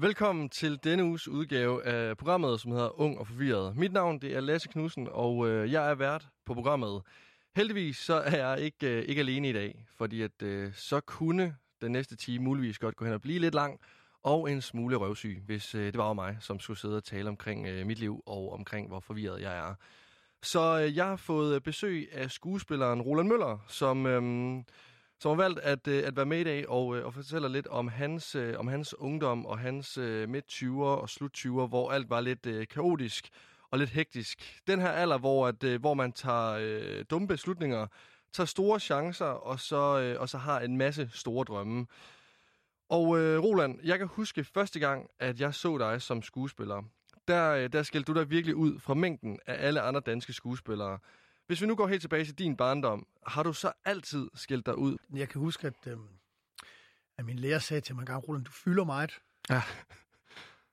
Velkommen til denne uges udgave af programmet, som hedder Ung og Forvirret. Mit navn det er Lasse Knudsen, og øh, jeg er vært på programmet. Heldigvis så er jeg ikke, øh, ikke alene i dag, fordi at, øh, så kunne den næste time muligvis godt gå hen og blive lidt lang, og en smule røvsyg, hvis øh, det var mig, som skulle sidde og tale omkring øh, mit liv og omkring, hvor forvirret jeg er. Så øh, jeg har fået øh, besøg af skuespilleren Roland Møller, som... Øh, som har valgt at, øh, at være med i dag og, øh, og fortæller lidt om hans, øh, om hans ungdom og hans øh, midt-20'er og slut-20'er, hvor alt var lidt øh, kaotisk og lidt hektisk. Den her alder, hvor, at, øh, hvor man tager øh, dumme beslutninger, tager store chancer og så, øh, og så har en masse store drømme. Og øh, Roland, jeg kan huske første gang, at jeg så dig som skuespiller. Der, øh, der skældte du dig virkelig ud fra mængden af alle andre danske skuespillere. Hvis vi nu går helt tilbage til din barndom, har du så altid skilt dig ud? Jeg kan huske, at, øh, at min lærer sagde til mig engang, Roland, du fylder meget. Ja.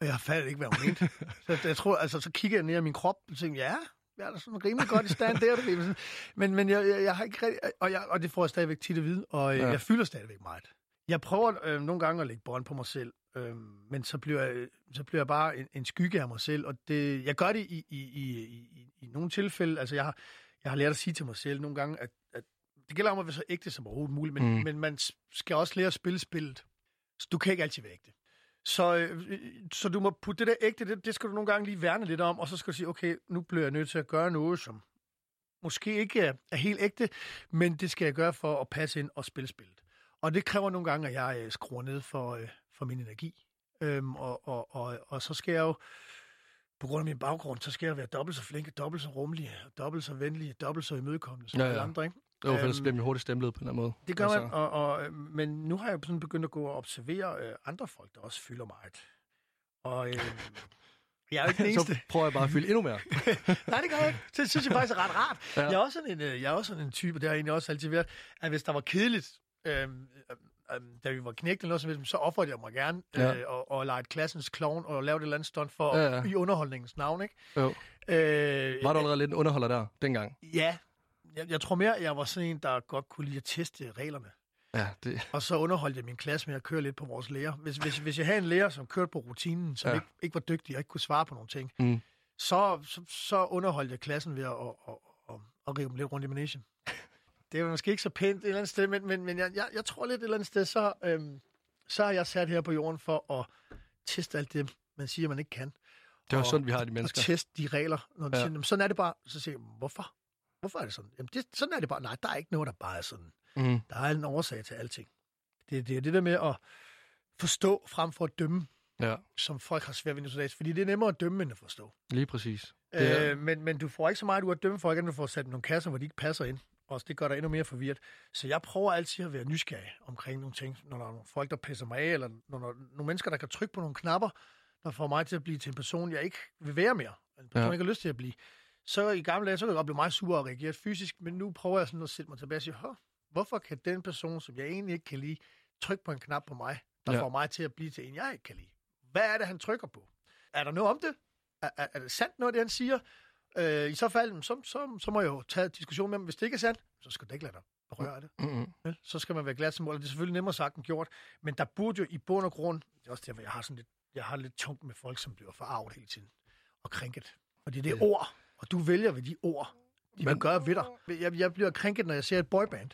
Og jeg fandt ikke, hvad hun mente. så jeg tror, altså, så kigger jeg ned i min krop og tænker, ja, jeg er da sådan rimelig godt i stand der. Det. Men, men jeg, jeg, jeg, har ikke rigtig, og, jeg, og det får jeg stadigvæk tit at vide, og ja. jeg fylder stadigvæk meget. Jeg prøver øh, nogle gange at lægge bånd på mig selv, øh, men så bliver, jeg, så bliver jeg bare en, en skygge af mig selv, og det, jeg gør det i, i, i, i, i nogle tilfælde. Altså, jeg har, jeg har lært at sige til mig selv nogle gange, at, at det gælder om at være så ægte som overhovedet muligt, men, mm. men man skal også lære at spille spillet. Så du kan ikke altid være ægte. Så, øh, så du må putte det der ægte, det, det skal du nogle gange lige værne lidt om, og så skal du sige, okay, nu bliver jeg nødt til at gøre noget, som måske ikke er, er helt ægte, men det skal jeg gøre for at passe ind og spille spillet. Og det kræver nogle gange, at jeg øh, skruer ned for, øh, for min energi. Øhm, og, og, og, og så skal jeg jo på grund af min baggrund, så skal jeg være dobbelt så flink, dobbelt så rummelig, dobbelt så venlig, dobbelt så imødekommende som ja, ja. andre, ikke? Jo, for ellers øhm, bliver man hurtigt stemplet på den måde. Det gør altså. man, og, og, men nu har jeg sådan begyndt at gå og observere øh, andre folk, der også fylder meget. Og øh, jeg er jo ikke den eneste. så prøver jeg bare at fylde endnu mere. Nej, det gør jeg ikke. Det synes jeg faktisk er ret rart. Ja. Jeg, er også sådan en, øh, jeg er også sådan en type, det har jeg egentlig også altid været, at hvis der var kedeligt, øh, um, da vi var knægt eller noget som så offerede jeg mig gerne ja. øh, og, og lege et klassens clown og lave et eller andet stunt for, ja, ja. i underholdningens navn, ikke? Jo. Øh, var du allerede lidt en underholder der, dengang? Ja. Jeg, jeg tror mere, jeg var sådan en, der godt kunne lide at teste reglerne. Ja, det... Og så underholdt jeg min klasse med at køre lidt på vores lærer. Hvis, hvis, hvis jeg havde en lærer, som kørte på rutinen, som ja. ikke, ikke var dygtig og ikke kunne svare på nogle ting, mm. så, så, så underholdt jeg klassen ved at, at, at, at, at rive dem lidt rundt i managen det er måske ikke så pænt et eller andet sted, men, men, men jeg, jeg, jeg tror lidt et eller andet sted, så, øhm, så har jeg sat her på jorden for at teste alt det, man siger, man ikke kan. Det er jo sådan, vi har de mennesker. Og teste de regler. Når de ja. siger, sådan er det bare. Så siger jeg, hvorfor? Hvorfor er det sådan? Jamen, det, sådan er det bare. Nej, der er ikke noget, der bare er sådan. Mm. Der er en årsag til alting. Det, det er det der med at forstå frem for at dømme, ja. som folk har svært ved nu Fordi det er nemmere at dømme, end at forstå. Lige præcis. Er... øh, men, men du får ikke så meget ud at dømme folk, end du får sat nogle kasser, hvor de ikke passer ind også det gør dig endnu mere forvirret. Så jeg prøver altid at være nysgerrig omkring nogle ting, når der er nogle folk, der pisser mig af, eller når der er nogle mennesker, der kan trykke på nogle knapper, der får mig til at blive til en person, jeg ikke vil være mere, en person, ja. jeg ikke har lyst til at blive. Så i gamle dage, så kan jeg godt blive meget sur og reagere fysisk, men nu prøver jeg sådan at sætte mig tilbage og sige, hvorfor kan den person, som jeg egentlig ikke kan lide, trykke på en knap på mig, der ja. får mig til at blive til en, jeg ikke kan lide? Hvad er det, han trykker på? Er der noget om det? Er, er, er det sandt noget, det han siger? Øh, I så fald, så, så, så må jeg jo tage diskussion med dem. Hvis det ikke er sandt, så skal du ikke lade dig berøre det. Mm-hmm. Så skal man være glad til mål. Det er selvfølgelig nemmere sagt end gjort, men der burde jo i bund og grund, det er også derfor, jeg har sådan lidt, jeg har lidt tungt med folk, som bliver forarvet hele tiden og krænket. Og det er det ja. ord, og du vælger ved de ord, de men, vil gøre ved dig. Jeg, jeg bliver krænket, når jeg ser et boyband.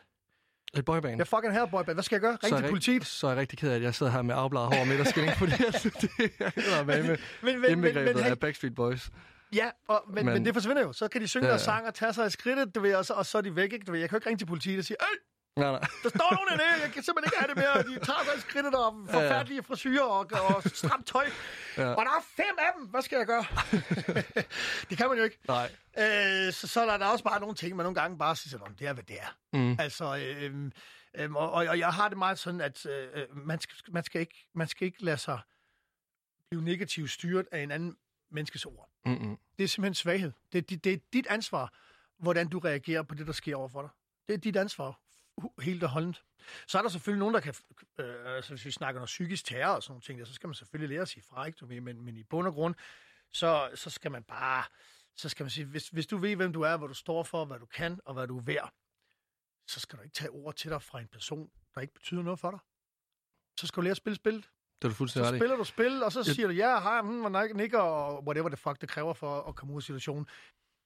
Et boyband? Jeg fucking her boyband. Hvad skal jeg gøre? Ring til politiet? Så er jeg rigtig ked af, at jeg sidder her med afbladet hår og skilling, fordi altså, det er med, med men, men, men, men, af Backstreet Boys. Ja, og, men, men, men det forsvinder jo. Så kan de synge ja, ja. og sang og tage sig i skridtet, du ved, og, så, og så er de væk. Ikke? Du ved, jeg kan jo ikke ringe til politiet og sige, Øj! Nej, nej. Der står nogen inde, jeg kan simpelthen ikke have det mere. De tager sig i skridtet og forfærdelige ja, ja. frisyrer og, og stramt tøj. Ja. Og der er fem af dem. Hvad skal jeg gøre? det kan man jo ikke. Nej. Øh, så, så er der også bare nogle ting, man nogle gange bare siger, om det er, hvad det er. Mm. Altså, øh, øh, og, og jeg har det meget sådan, at øh, man, skal, man, skal ikke, man skal ikke lade sig blive negativt styret af en anden menneskes ord. Mm-mm. Det er simpelthen svaghed. Det, det, det er dit ansvar, hvordan du reagerer på det, der sker overfor dig. Det er dit ansvar, helt og holdent. Så er der selvfølgelig nogen, der kan, øh, altså hvis vi snakker om psykisk terror og sådan nogle ting, der, så skal man selvfølgelig lære at sige fra, ikke? Men, men i bund og grund, så, så skal man bare, så skal man sige, hvis, hvis du ved, hvem du er, hvad du står for, hvad du kan og hvad du er værd, så skal du ikke tage ord til dig fra en person, der ikke betyder noget for dig. Så skal du lære at spille spillet. Det er du fuldstændig Så spiller du spil, og så siger du, ja, hej, hmm, hvor nikker, og whatever the fuck det kræver for at komme ud af situationen.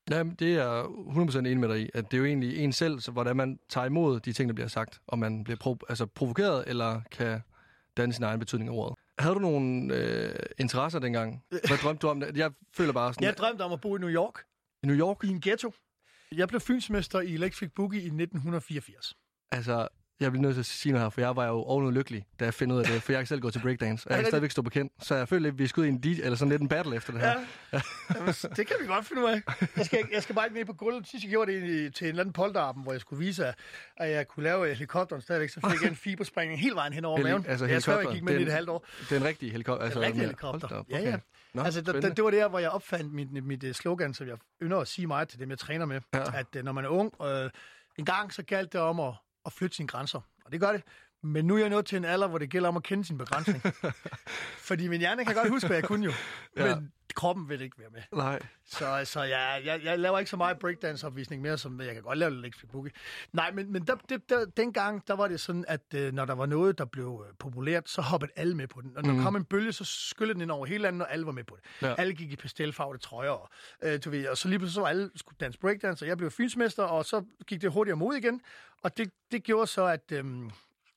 Jamen, det er jeg 100% enig med dig i, at det er jo egentlig en selv, så hvordan man tager imod de ting, der bliver sagt, om man bliver pro- altså provokeret, eller kan danne sin egen betydning af ordet. Havde du nogle øh, interesser dengang? Hvad drømte du om? det? Jeg føler bare sådan, Jeg drømte om at bo i New York, i New York, i en ghetto. Jeg blev fynsmester i Electric Boogie i 1984. altså, jeg bliver nødt til at sige noget her, for jeg var jo ovenud lykkelig, da jeg fandt ud af det, for jeg kan selv gå til breakdance, og jeg kan stadigvæk stå på kendt, så jeg føler lidt, at vi skal ud i en, DJ, eller sådan lidt en battle efter det her. Ja. Jamen, det kan vi godt finde ud af. Jeg skal, jeg skal bare ikke ned på gulvet. Sidst jeg gjorde det i- til en eller anden polterappen, hvor jeg skulle vise, at- jeg kunne lave helikopteren stadigvæk, så fik jeg en fiberspringning hele vejen hen over Heli- maven. altså jeg tror, jeg gik med Den- et halvt år. Det er en rigtig helikopter. Altså, En rigtig med- helikopter. Op, Ja, okay. ja. Nå, altså, der, der, det var der, hvor jeg opfandt mit, mit øh, slogan, som jeg ynder at sige meget til dem, jeg træner med. Ja. At øh, når man er ung, øh, en gang så galt det om at, at flytte sine grænser. Og det gør det. Men nu er jeg nået til en alder, hvor det gælder om at kende sin begrænsning. Fordi min hjerne kan godt huske, hvad jeg kunne jo. Ja. Men kroppen vil ikke være med. Nej. Så, så jeg, jeg, jeg laver ikke så meget breakdance-opvisning mere, som jeg kan godt lave lidt boogie. Nej, men, men der, det, der, dengang, der var det sådan, at øh, når der var noget, der blev øh, populært, så hoppede alle med på den. Og når der kom en bølge, så skyllede den ind over hele landet, og alle var med på det. Ja. Alle gik i pastelfarvede trøjer, og, øh, du ved, og så lige pludselig så var alle skulle danse breakdance, og jeg blev fynsmester, og så gik det hurtigere mod igen. Og det, det gjorde så, at... Øh,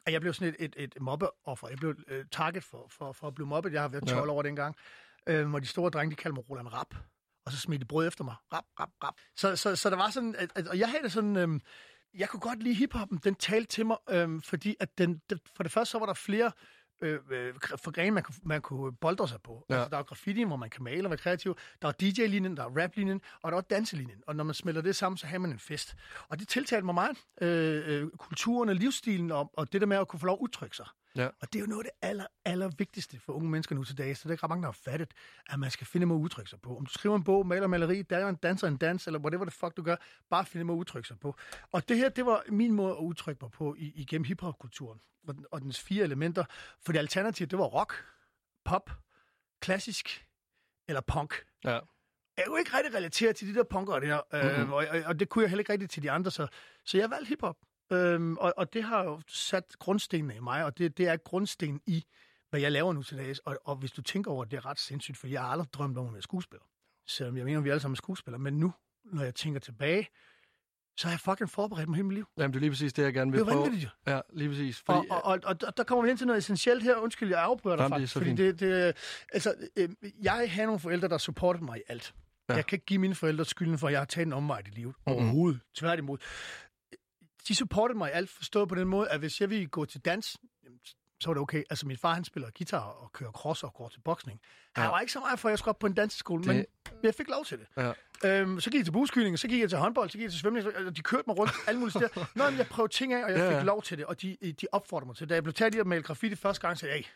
at jeg blev sådan et, et, et mobbeoffer. Jeg blev øh, target for, for, for at blive mobbet. Jeg har været 12 Ja. år dengang. Øh, hvor de store drenge, de kaldte mig Roland Rap og så smidte de brød efter mig. Rap, rap, rap. Så, så, så der var sådan, at, at, og jeg havde det sådan, øhm, jeg kunne godt lide hiphoppen, den talte til mig, øhm, fordi at den, det, for det første så var der flere øh, øh, forgrene, man kunne, man kunne boldre sig på. Ja. Altså, der var graffiti, hvor man kan male og være kreativ. Der var DJ-linjen, der var rap-linjen, og der var danselinjen. Og når man smelter det sammen, så har man en fest. Og det tiltalte mig meget. Øh, øh, kulturen og livsstilen, og, og det der med at kunne få lov at udtrykke sig. Ja. Og det er jo noget af det aller, aller vigtigste for unge mennesker nu til dags. Så der er ikke ret mange, der har fattet, at man skal finde måde at udtrykke sig på. Om du skriver en bog, maler maleri, er danser en dans, eller whatever the fuck du gør, bare finde måde at udtrykke sig på. Og det her, det var min måde at udtrykke mig på i, igennem hiphop-kulturen. Og, den- og dens fire elementer. For det alternativ, det var rock, pop, klassisk eller punk. Ja. Jeg kunne ikke rigtig relatere til de der punkere der, øh, Mhm. og, og, og det kunne jeg heller ikke rigtig til de andre, så, så jeg valgte hiphop. Øhm, og, og det har jo sat grundstenene i mig, og det, det er grundsten i, hvad jeg laver nu til dags. Og, og hvis du tænker over det, det er ret sindssygt, for jeg har aldrig drømt om at være skuespiller. Selvom jeg mener, vi alle sammen er skuespillere. Men nu, når jeg tænker tilbage, så har jeg fucking forberedt mig hele mit liv. Jamen, det er lige præcis det, jeg gerne vil Det prøve. jo. Ja, lige præcis. Og, Fordi, og, og, og, og der kommer vi hen til noget essentielt her. Undskyld, jeg afbryder dig det er faktisk. så Fordi fint. det, det, altså, øh, jeg har nogle forældre, der supportede mig i alt. Ja. Jeg kan ikke give mine forældre skylden for, at jeg har taget en omvej i livet. Overhovedet. Tværtimod. De supportede mig i alt, forstået på den måde, at hvis jeg ville gå til dans, så var det okay. Altså, min far, han spiller guitar og kører cross og går til boksning. Han Ja. var ikke så meget for, at jeg skulle op på en danseskole, Det- men jeg fik lov til det. ja. Øhm, så gik jeg til buskylling, så gik jeg til håndbold, så gik jeg til svømning, og de kørte mig rundt alle mulige steder. Nå, men jeg prøvede ting af, og jeg Ja, fik lov til det, og de, de opfordrede mig til det. Da jeg blev taget i at male graffiti første gang, så sagde jeg, hey,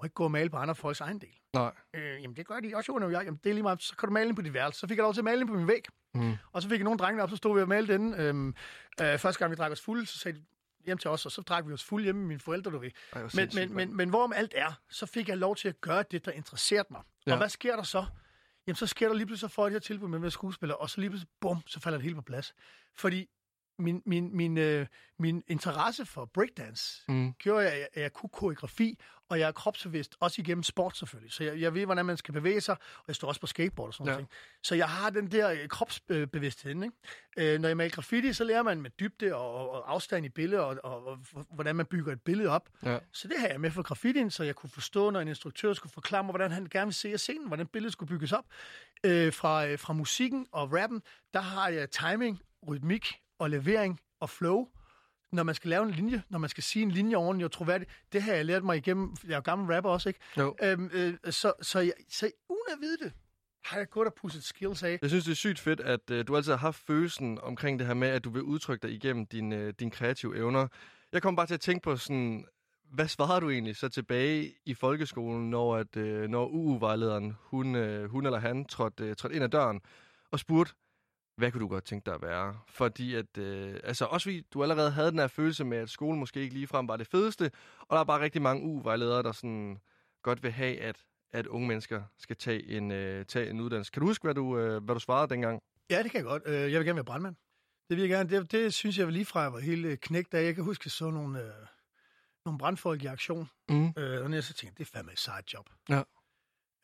må ikke gå og male på andre folks egen del. Nej. Øh, jamen, det gør de også jo, når jeg, jamen, det er lige meget, så kan du male ind på dit værelse. Så fik jeg lov til at male ind på min væg. Mm. Og så fik jeg nogle drenge op, så stod vi og malte den. Øhm, øh, første gang vi drak os fulde, så sagde de hjem til os, og så drak vi os fulde hjemme med mine forældre, du ved. Ej, Men, men, mand. men, men hvorom alt er, så fik jeg lov til at gøre det, der interesserede mig. Ja. Og hvad sker der så? Jamen, så sker der lige pludselig, så får jeg det her tilbud med at være skuespiller, og så lige pludselig, bum, så falder det hele på plads. Fordi min, min, min, øh, min interesse for breakdance Mm. gjorde, jeg, at jeg kunne koreografi, og jeg er kropsbevidst, også igennem sport selvfølgelig. Så jeg, jeg ved, hvordan man skal bevæge sig, og jeg står også på skateboard og sådan Ja. noget. Så jeg har den der øh, kropsbevidsthed. Ikke? Øh, når jeg maler graffiti, så lærer man med dybde og, og afstand i billedet, og, og, og hvordan man bygger et billede op. Ja. Så det har jeg med for graffitien, så jeg kunne forstå, når en instruktør skulle forklare mig, hvordan han gerne vil se scenen, hvordan billedet skulle bygges op. Øh, fra, øh, fra musikken og rappen, der har jeg timing, rytmik og levering og flow. Når man skal lave en linje, når man skal sige en linje ordentligt og troværdigt, det har jeg lært mig igennem, jeg er jo gammel rapper også, ikke? Jo. Øhm, øh, så, så, jeg, så uden at vide det, har jeg gået og pusset skills af. Jeg synes, det er sygt fedt, at øh, du altid har haft følelsen omkring det her med, at du vil udtrykke dig igennem dine øh, din kreative evner. Jeg kom bare til at tænke på sådan, hvad svarer du egentlig så tilbage i folkeskolen, når, at, øh, når UU-vejlederen, hun, øh, hun eller han, trådte, øh, trådte ind ad døren og spurgte, hvad kunne du godt tænke dig at være? Fordi at, øh, altså også fordi du allerede havde den her følelse med, at skolen måske ikke ligefrem var det fedeste, og der er bare rigtig mange UU-vejledere, der sådan godt vil have, at, at unge mennesker skal tage en, øh, tage en uddannelse. Kan du huske, hvad du, øh, hvad du svarede dengang? Ja, det kan jeg godt. Øh, Jeg vil gerne være brandmand. Det vil jeg gerne. Det, det synes jeg lige fra, jeg var helt øh, knægt af. Jeg kan huske, så nogle, øh, nogle brandfolk i aktion. Mm. Øh, og jeg så tænkte, det er fandme et sejt job. Ja.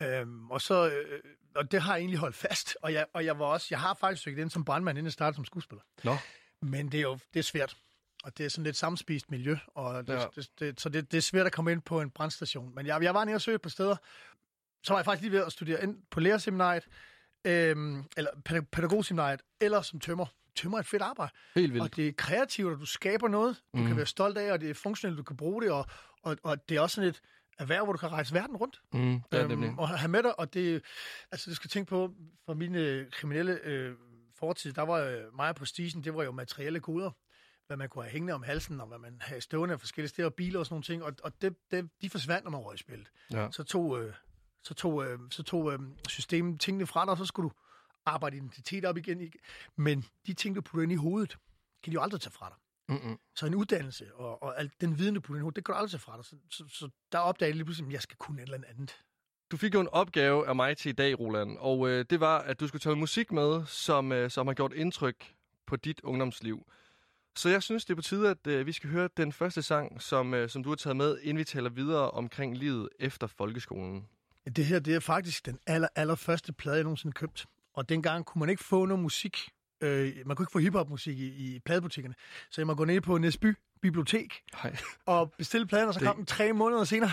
Øhm, og så, øh, og det har jeg egentlig holdt fast. Og jeg, og jeg var også, jeg har faktisk søgt ind som brandmand, inden jeg startede som skuespiller. Nå. Men det er jo, det er svært. Og det er sådan lidt samspist miljø, og det, Ja. det, det, så det, det er svært at komme ind på en brandstation. Men jeg, jeg var nede og søge på steder. Så var jeg faktisk lige ved at studere ind på lærerseminariet, øhm, eller pædag- pædagogseminariet, eller som tømmer. Tømmer er et fedt arbejde. Helt vildt. Og det er kreativt, og du skaber noget, du Mm. kan være stolt af, og det er funktionelt, du kan bruge det, og, og, og det er også sådan et erhverv, hvor du kan rejse verden rundt. Mm, det er. Øhm, og have med dig, og det, altså du skal tænke på, for mine øh, kriminelle øh, fortid, der var øh, meget på stisen, det var jo materielle goder, hvad man kunne have hængende om halsen, og hvad man havde stående af forskellige steder, biler og sådan nogle ting, og, og det, det, de forsvandt, når man røg i spillet. Ja. Så tog, øh, så tog, øh, så tog øh, systemet tingene fra dig, og så skulle du arbejde identitet op igen. igen. Men de ting, du putter ind i hovedet, kan de jo aldrig tage fra dig. Mm-mm. Så en uddannelse og, og alt den viden, du putter ind det kan du aldrig fra dig. Så, så, så der opdagede jeg lige pludselig, at jeg skal kunne et eller andet. Du fik jo en opgave af mig til i dag, Roland, og øh, det var, at du skulle tage musik med, som, øh, som har gjort indtryk på dit ungdomsliv. Så jeg synes, det er på tide, at øh, vi skal høre den første sang, som, øh, som du har taget med, inden vi taler videre omkring livet efter folkeskolen. Det her, det er faktisk den aller, aller første plade, jeg nogensinde købt. Og dengang kunne man ikke få noget musik. Øh, man kunne ikke få hiphop-musik i, i pladebutikkerne. Så jeg må gå ned på Næsby Bibliotek Hej. og bestille pladen, og så Det- kom den tre måneder senere.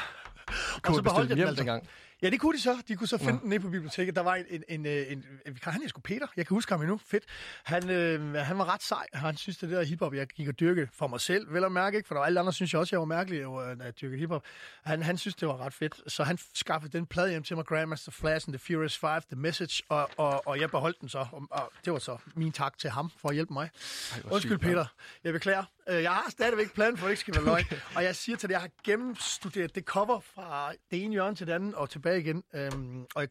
Kunne så du bestille beholdt jeg den altså. dengang? Ja, det kunne de så. De kunne så finde Nå. den nede på biblioteket. Der var en, en, en, øh, en, en vikar, han hed sgu Peter. Jeg kan huske ham endnu. Fedt. Han, øh, han var ret sej. Han synes, det der hiphop, jeg gik og dyrke for mig selv, vel at mærke, ikke? For der var alle andre, synes jeg også, jeg var mærkelig, når jeg dyrkede hiphop. Han, han synes, det var ret fedt. Så han skaffede den plade hjem til mig, Grandmaster Flash and The Furious Five, The Message, og, og, og jeg beholdt den så. Og, og det var så min tak til ham for at hjælpe mig. Ej, Undskyld, mand. Peter. Jeg beklager. Øh, Jeg har stadigvæk planen for, at det ikke skal være løgn. Og jeg siger til dig, jeg har gennemstuderet det cover fra det ene hjørne til det andet og tilbage igen. Øhm, og jeg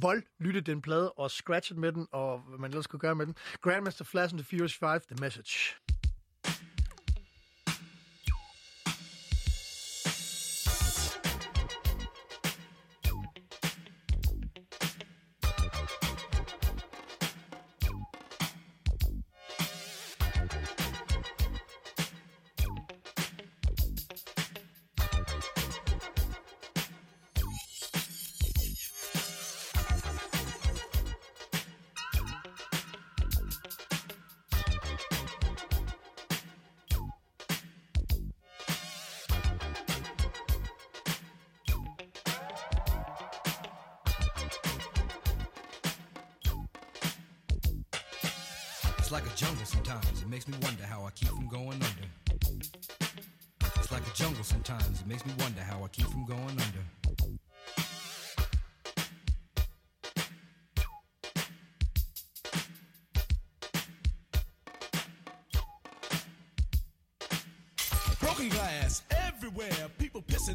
vold lyttede den plade og scratchet med den, og hvad man ellers skulle gøre med den. Grandmaster Flash and the Furious 5, The Message.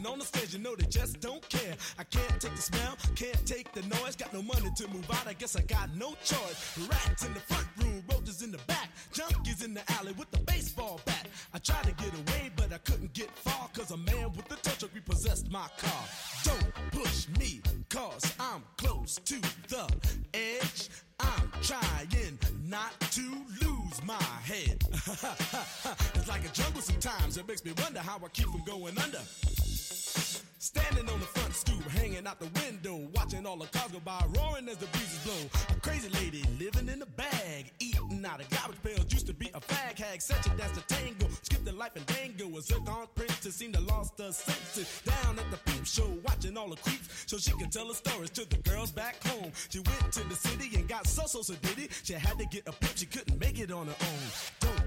On the stage, you know they just don't care. I can't take the smell, can't take the noise. Got no money to move out, I guess I got no choice. Rats in the front room, roaches in the back, junkies in the alley with the baseball bat. I tried to get away, but I couldn't get far, cause a man with a tow truck repossessed my car. Don't push me, cause I'm close to the edge. I'm trying not to lose my head. it's like a jungle sometimes. It makes me wonder how I keep from going under. Standing on the front stoop, hanging out the window, watching all the cars go by, roaring as the breezes blow. A crazy lady living in a bag, eating out of garbage pails. Used to be a fag hag, such a dance to tango. Skipped the life and dango. A zircon princess seemed to lost her senses. Down at the peep show, watching all the creeps, so she could tell her stories to the girls back home. She went to the city and got so so so did it. She had to get a pimp, she couldn't make it on her own. Don't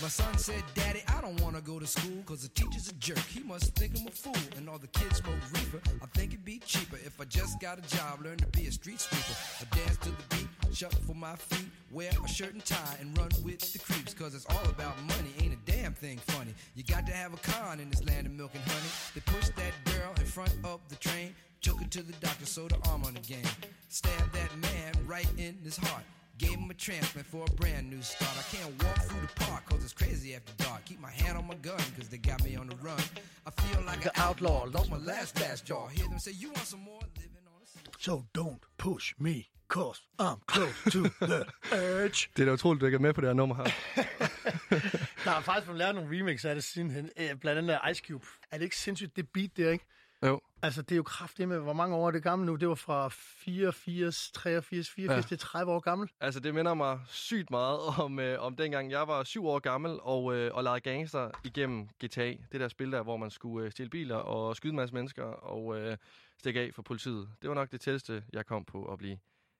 My son said, Daddy, I don't want to go to school because the teacher's a jerk. He must think I'm a fool. And all the kids smoke reefer. I think it'd be cheaper if I just got a job, learn to be a street sweeper. I dance to the beat, shuffle for my feet, wear a shirt and tie, and run with the creeps because it's all about money. Ain't a damn thing funny. You got to have a con in this land of milk and honey. They pushed that girl in front of the train, took her to the doctor, sewed her arm on the game. Stabbed that man right in his heart. Gave him a transplant for a brand new start. I can't walk through the park cause it's crazy after dark. Keep my hand on my gun cause they got me on the run. I feel like The an outlaw. outlaw. Lost my last fast jaw. Hear them say, You want some more? Living on a sea. So don't push me, cause I'm close to the edge. Det er da utroligt, du ikke er med på det her nummer her. Der er faktisk blevet lavet nogle remix af det sidenhen, øh, blandt andet Ice Cube. Er det ikke sindssygt, det beat der, ikke? Jo. Altså, det er jo kraftigt med, hvor mange år er det gammel nu? Det var fra 84, 83, 84, Ja. det er 30 år gammel. Altså, det minder mig sygt meget om, øh, om dengang jeg var syv år gammel og, øh, og legede gangster igennem GTA. Det der spil der, hvor man skulle øh, stjæle biler og skyde en masse mennesker og øh, stikke af for politiet. Det var nok det tætteste, jeg kom på at blive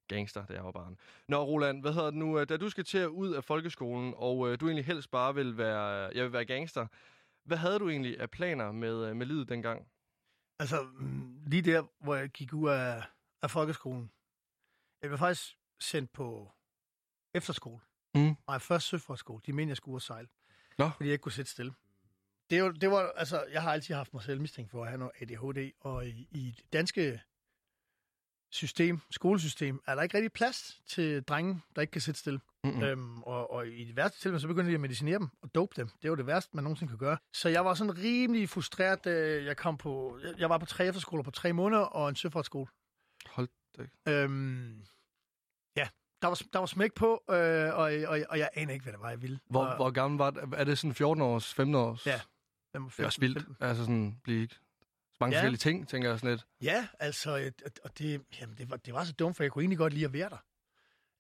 gangster, da jeg var barn. Nå, Roland, hvad hedder det nu? Da du skal til at ud af folkeskolen, og øh, du egentlig helst bare vil være, jeg vil være gangster, hvad havde du egentlig af planer med, øh, med livet dengang? Altså, mm, lige der, hvor jeg gik ud af, af folkeskolen. Jeg blev faktisk sendt på efterskole. Mm. Nej, først søfartsskole. De mente, jeg skulle ud og sejle. Nå. Fordi jeg ikke kunne sætte stille. Det, var, det var, altså, jeg har altid haft mig selv mistænkt for at have noget ADHD, og i, i det danske system, skolesystem, er der ikke rigtig plads til drenge, der ikke kan sætte stille. Mm-mm. Mm. Øhm, og, og i det værste tilfælde, så begyndte de at medicinere dem og dope dem. Det er jo det værste, man nogensinde kan gøre. Så jeg var sådan rimelig frustreret, da jeg kom på... Jeg, var på tre efterskoler på tre måneder og en søfartsskole. Hold da. Øhm, ja, der var, der var smæk på, øh, og, og, og jeg aner ikke, hvad det var, jeg ville. Hvor, og, hvor gammel var det? Er det sådan 14 års, 15 års? Ja. Det er også vildt. Altså sådan, blive ikke... Mange Ja. forskellige ting, tænker jeg sådan lidt. Ja, altså, øh, og det, jamen, det, var, det var så dumt, for jeg kunne egentlig godt lide at være der.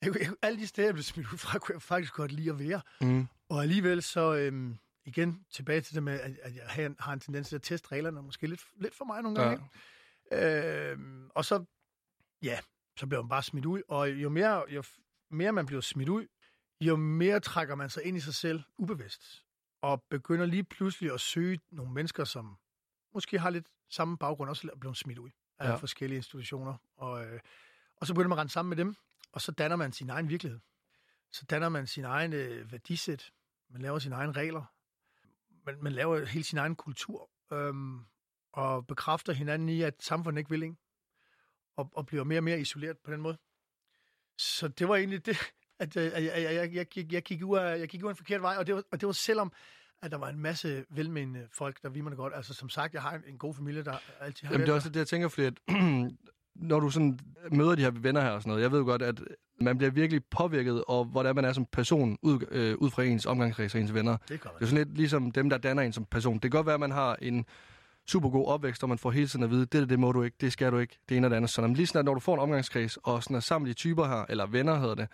Jeg, jeg, alle de steder, jeg blev smidt ud fra, kunne jeg faktisk godt lide at være. Mm. Og alligevel så, øhm, igen tilbage til det med, at, at jeg har en, har en tendens til at teste reglerne, måske lidt, lidt for mig nogle gange. Ja. Øhm, og så, ja, så bliver man bare smidt ud. Og jo mere, jo mere man bliver smidt ud, jo mere trækker man sig ind i sig selv ubevidst. Og begynder lige pludselig at søge nogle mennesker, som måske har lidt samme baggrund, også blevet smidt ud af Ja. forskellige institutioner. Og, øh, og så begynder man at rende sammen med dem, og så danner man sin egen virkelighed. Så danner man sin egen øh, værdisæt. Man laver sine egne regler. Man, man laver hele sin egen kultur. Øhm, og bekræfter hinanden i, at samfundet ikke vil ikke? Og, og bliver mere og mere isoleret på den måde. Så det var egentlig det, at øh, jeg, jeg, jeg, jeg, gik, jeg, gik ud af, jeg gik ud af en forkert vej, og det var, og det var selvom, at der var en masse velmenende folk, der vi mig godt. Altså som sagt, jeg har en, en god familie, der altid har Jamen, det er også det, jeg tænker, fordi at, når du sådan møder de her venner her og sådan noget, jeg ved jo godt, at man bliver virkelig påvirket, og hvordan man er som person, ud, øh, ud fra ens omgangskreds og ens venner. Det Det er sådan lidt ligesom dem, der danner en som person. Det kan godt være, at man har en super god opvækst, og man får hele tiden at vide, det, det, det må du ikke, det skal du ikke, det ene og det andet. Så når, lige snart, når du får en omgangskreds, og sådan er sammen de typer her, eller venner hedder det,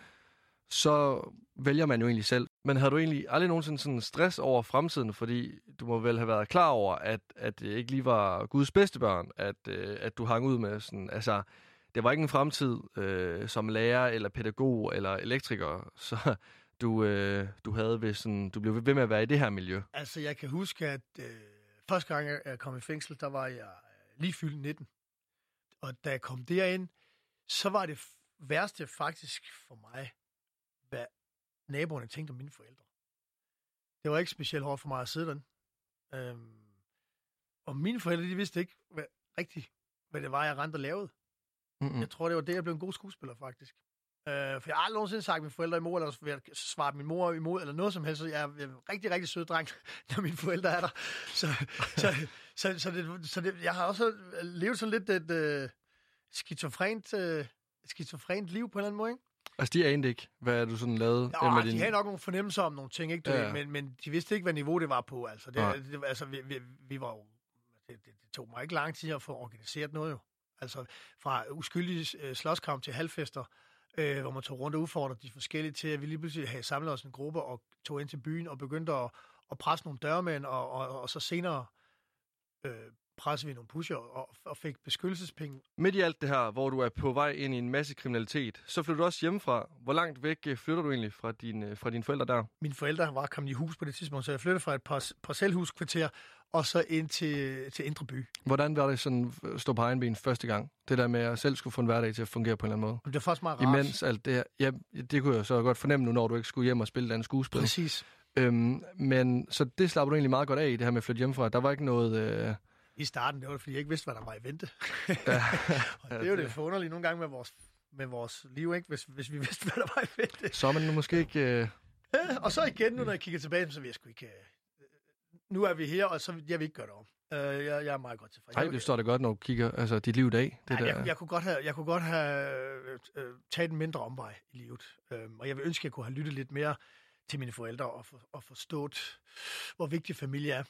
så vælger man jo egentlig selv. Men havde du egentlig aldrig nogensinde sådan stress over fremtiden, fordi du må vel have været klar over, at, at det ikke lige var Guds bedste børn, at, øh, at du hang ud med sådan, altså, det var ikke en fremtid øh, som lærer, eller pædagog, eller elektriker, så du, øh, du havde ved sådan, du blev ved med at være i det her miljø. Altså, jeg kan huske, at øh, første gang, jeg- kom i fængsel, der var jeg lige fyldt 19. Og da jeg kom derind, så var det værste faktisk for mig, naboerne tænkte om mine forældre. Det var ikke specielt hårdt for mig at sidde den. Øhm, og mine forældre, de vidste ikke hvad, rigtigt, hvad det var, jeg rendte og lavede. Mm-mm. Jeg tror, det var det, jeg blev en god skuespiller, faktisk. Øh, for jeg har aldrig nogensinde sagt mine forældre imod, eller ved at svare min mor imod, eller noget som helst. Så jeg er en rigtig, rigtig sød dreng, når mine forældre er der. Så, så, så, så, det, så det, jeg har også levet sådan lidt et øh, skizofrent, øh, skizofrent liv på en eller anden måde, ikke? Altså, de anede ikke, hvad du sådan lavede Nå, med de din... havde nok nogle fornemmelser om nogle ting, ikke? Du Ja, men, men de vidste ikke, hvad niveau det var på. Altså, det, Nej. det, altså vi, vi, vi var jo... Det, det, det tog mig ikke lang tid at få organiseret noget, jo. Altså, fra uskyldige øh, slåskamp til halvfester, øh, hvor man tog rundt og udfordrede de forskellige til, at vi lige pludselig havde samlet os en gruppe og tog ind til byen og begyndte at, at presse nogle dørmænd, og, og, og så senere øh, pressede vi nogle pusher og, og fik beskyttelsespenge Midt i alt det her, hvor du er på vej ind i en masse kriminalitet, så flytter du også hjemmefra. Hvor langt væk øh, flytter du egentlig fra, din, øh, fra dine forældre der? mine forældre var kommet i hus på det tidspunkt, så jeg flyttede fra et par, parcelhuskvarter og så ind til, til Indre By. Hvordan var det sådan at stå på egen ben første gang? Det der med, at jeg selv skulle få en hverdag til at fungere på en eller anden måde. Det var faktisk meget rart. Imens alt det her, ja, det kunne jeg så godt fornemme nu, når du ikke skulle hjem og spille den skuespil. Præcis. Øhm, men så det slapper du egentlig meget godt af i, det her med at flytte hjemmefra. Der var ikke noget... Øh, I starten, det var fordi jeg ikke vidste, hvad der var i vente. ja, og det er jo det forunderlige nogle gange med vores, med vores liv, ikke? Hvis, hvis vi vidste, hvad der var i vente. så er man nu måske ikke... Øh, Ja, og så igen, nu når jeg kigger tilbage, så vil jeg sgu ikke... øh, Nu er vi her, og så jeg vil ikke gøre det om. Øh, Jeg, jeg er meget godt tilfreds. ej, Jeg- det står det godt, når du kigger altså, dit liv i dag. Det Nej, der. jeg, jeg, kunne godt have, jeg kunne godt have øh, øh, taget en mindre omvej i livet. Øhm, og jeg vil ønske, at jeg kunne have lyttet lidt mere til mine forældre og, for, og forstået, hvor vigtig familie er.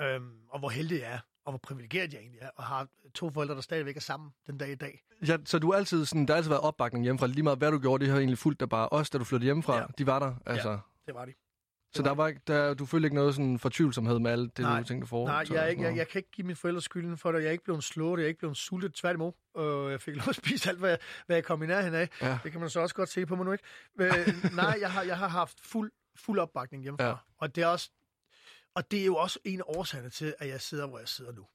Øhm, og hvor heldig jeg er, og hvor privilegeret jeg egentlig er, og har to forældre, der stadigvæk er sammen den dag i dag. Ja, så du altid sådan, der har altid været opbakning hjemmefra. Lige meget hvad du gjorde, det har egentlig fuldt dig bare. Os, da du flyttede hjemmefra, Ja. de var der. Altså. Det var de. Så var der var ikke, der, du følte ikke noget sådan fortvivlsomhed med alt det, Nej. du tænkte for? Nej, jeg, ikke, jeg, jeg kan ikke give mine forældre skylden for det. Jeg er ikke blevet slået, jeg er ikke blevet sultet. Tværtimod, øh, jeg fik lov at spise alt, hvad, hvad jeg kom i nærheden af. Ja. Det kan man så også godt se på mig nu, ikke? Øh, nej, jeg har, jeg har haft fuld, fuld opbakning hjemmefra. Ja. Og det er også og det er jo også en af årsagerne til, at jeg sidder, hvor jeg sidder nu.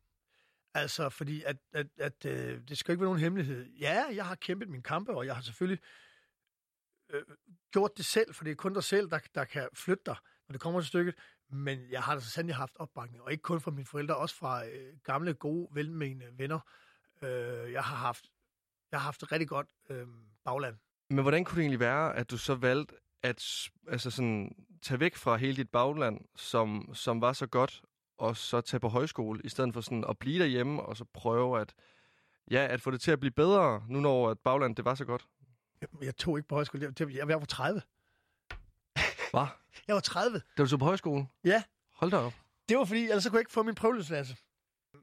Altså, fordi at, at, at øh, det skal ikke være nogen hemmelighed. Ja, jeg har kæmpet min kampe, og jeg har selvfølgelig øh, gjort det selv, for det er kun dig selv, der, der kan flytte dig, når det kommer til stykket. Men jeg har da så sandelig haft opbakning, og ikke kun fra mine forældre, også fra øh, gamle, gode, velmenende venner. Øh, jeg har haft jeg har haft et rigtig godt øh, bagland. Men hvordan kunne det egentlig være, at du så valgte at altså sådan, tage væk fra hele dit bagland, som, som var så godt, og så tage på højskole, i stedet for sådan at blive derhjemme, og så prøve at, ja, at få det til at blive bedre, nu når at bagland det var så godt? Jeg, tog ikke på højskole. Jeg, jeg, jeg var 30. Hvad? Jeg var 30. Da du så på højskole? Ja. Hold da op. Det var fordi, ellers så kunne jeg ikke få min prøveløsladelse.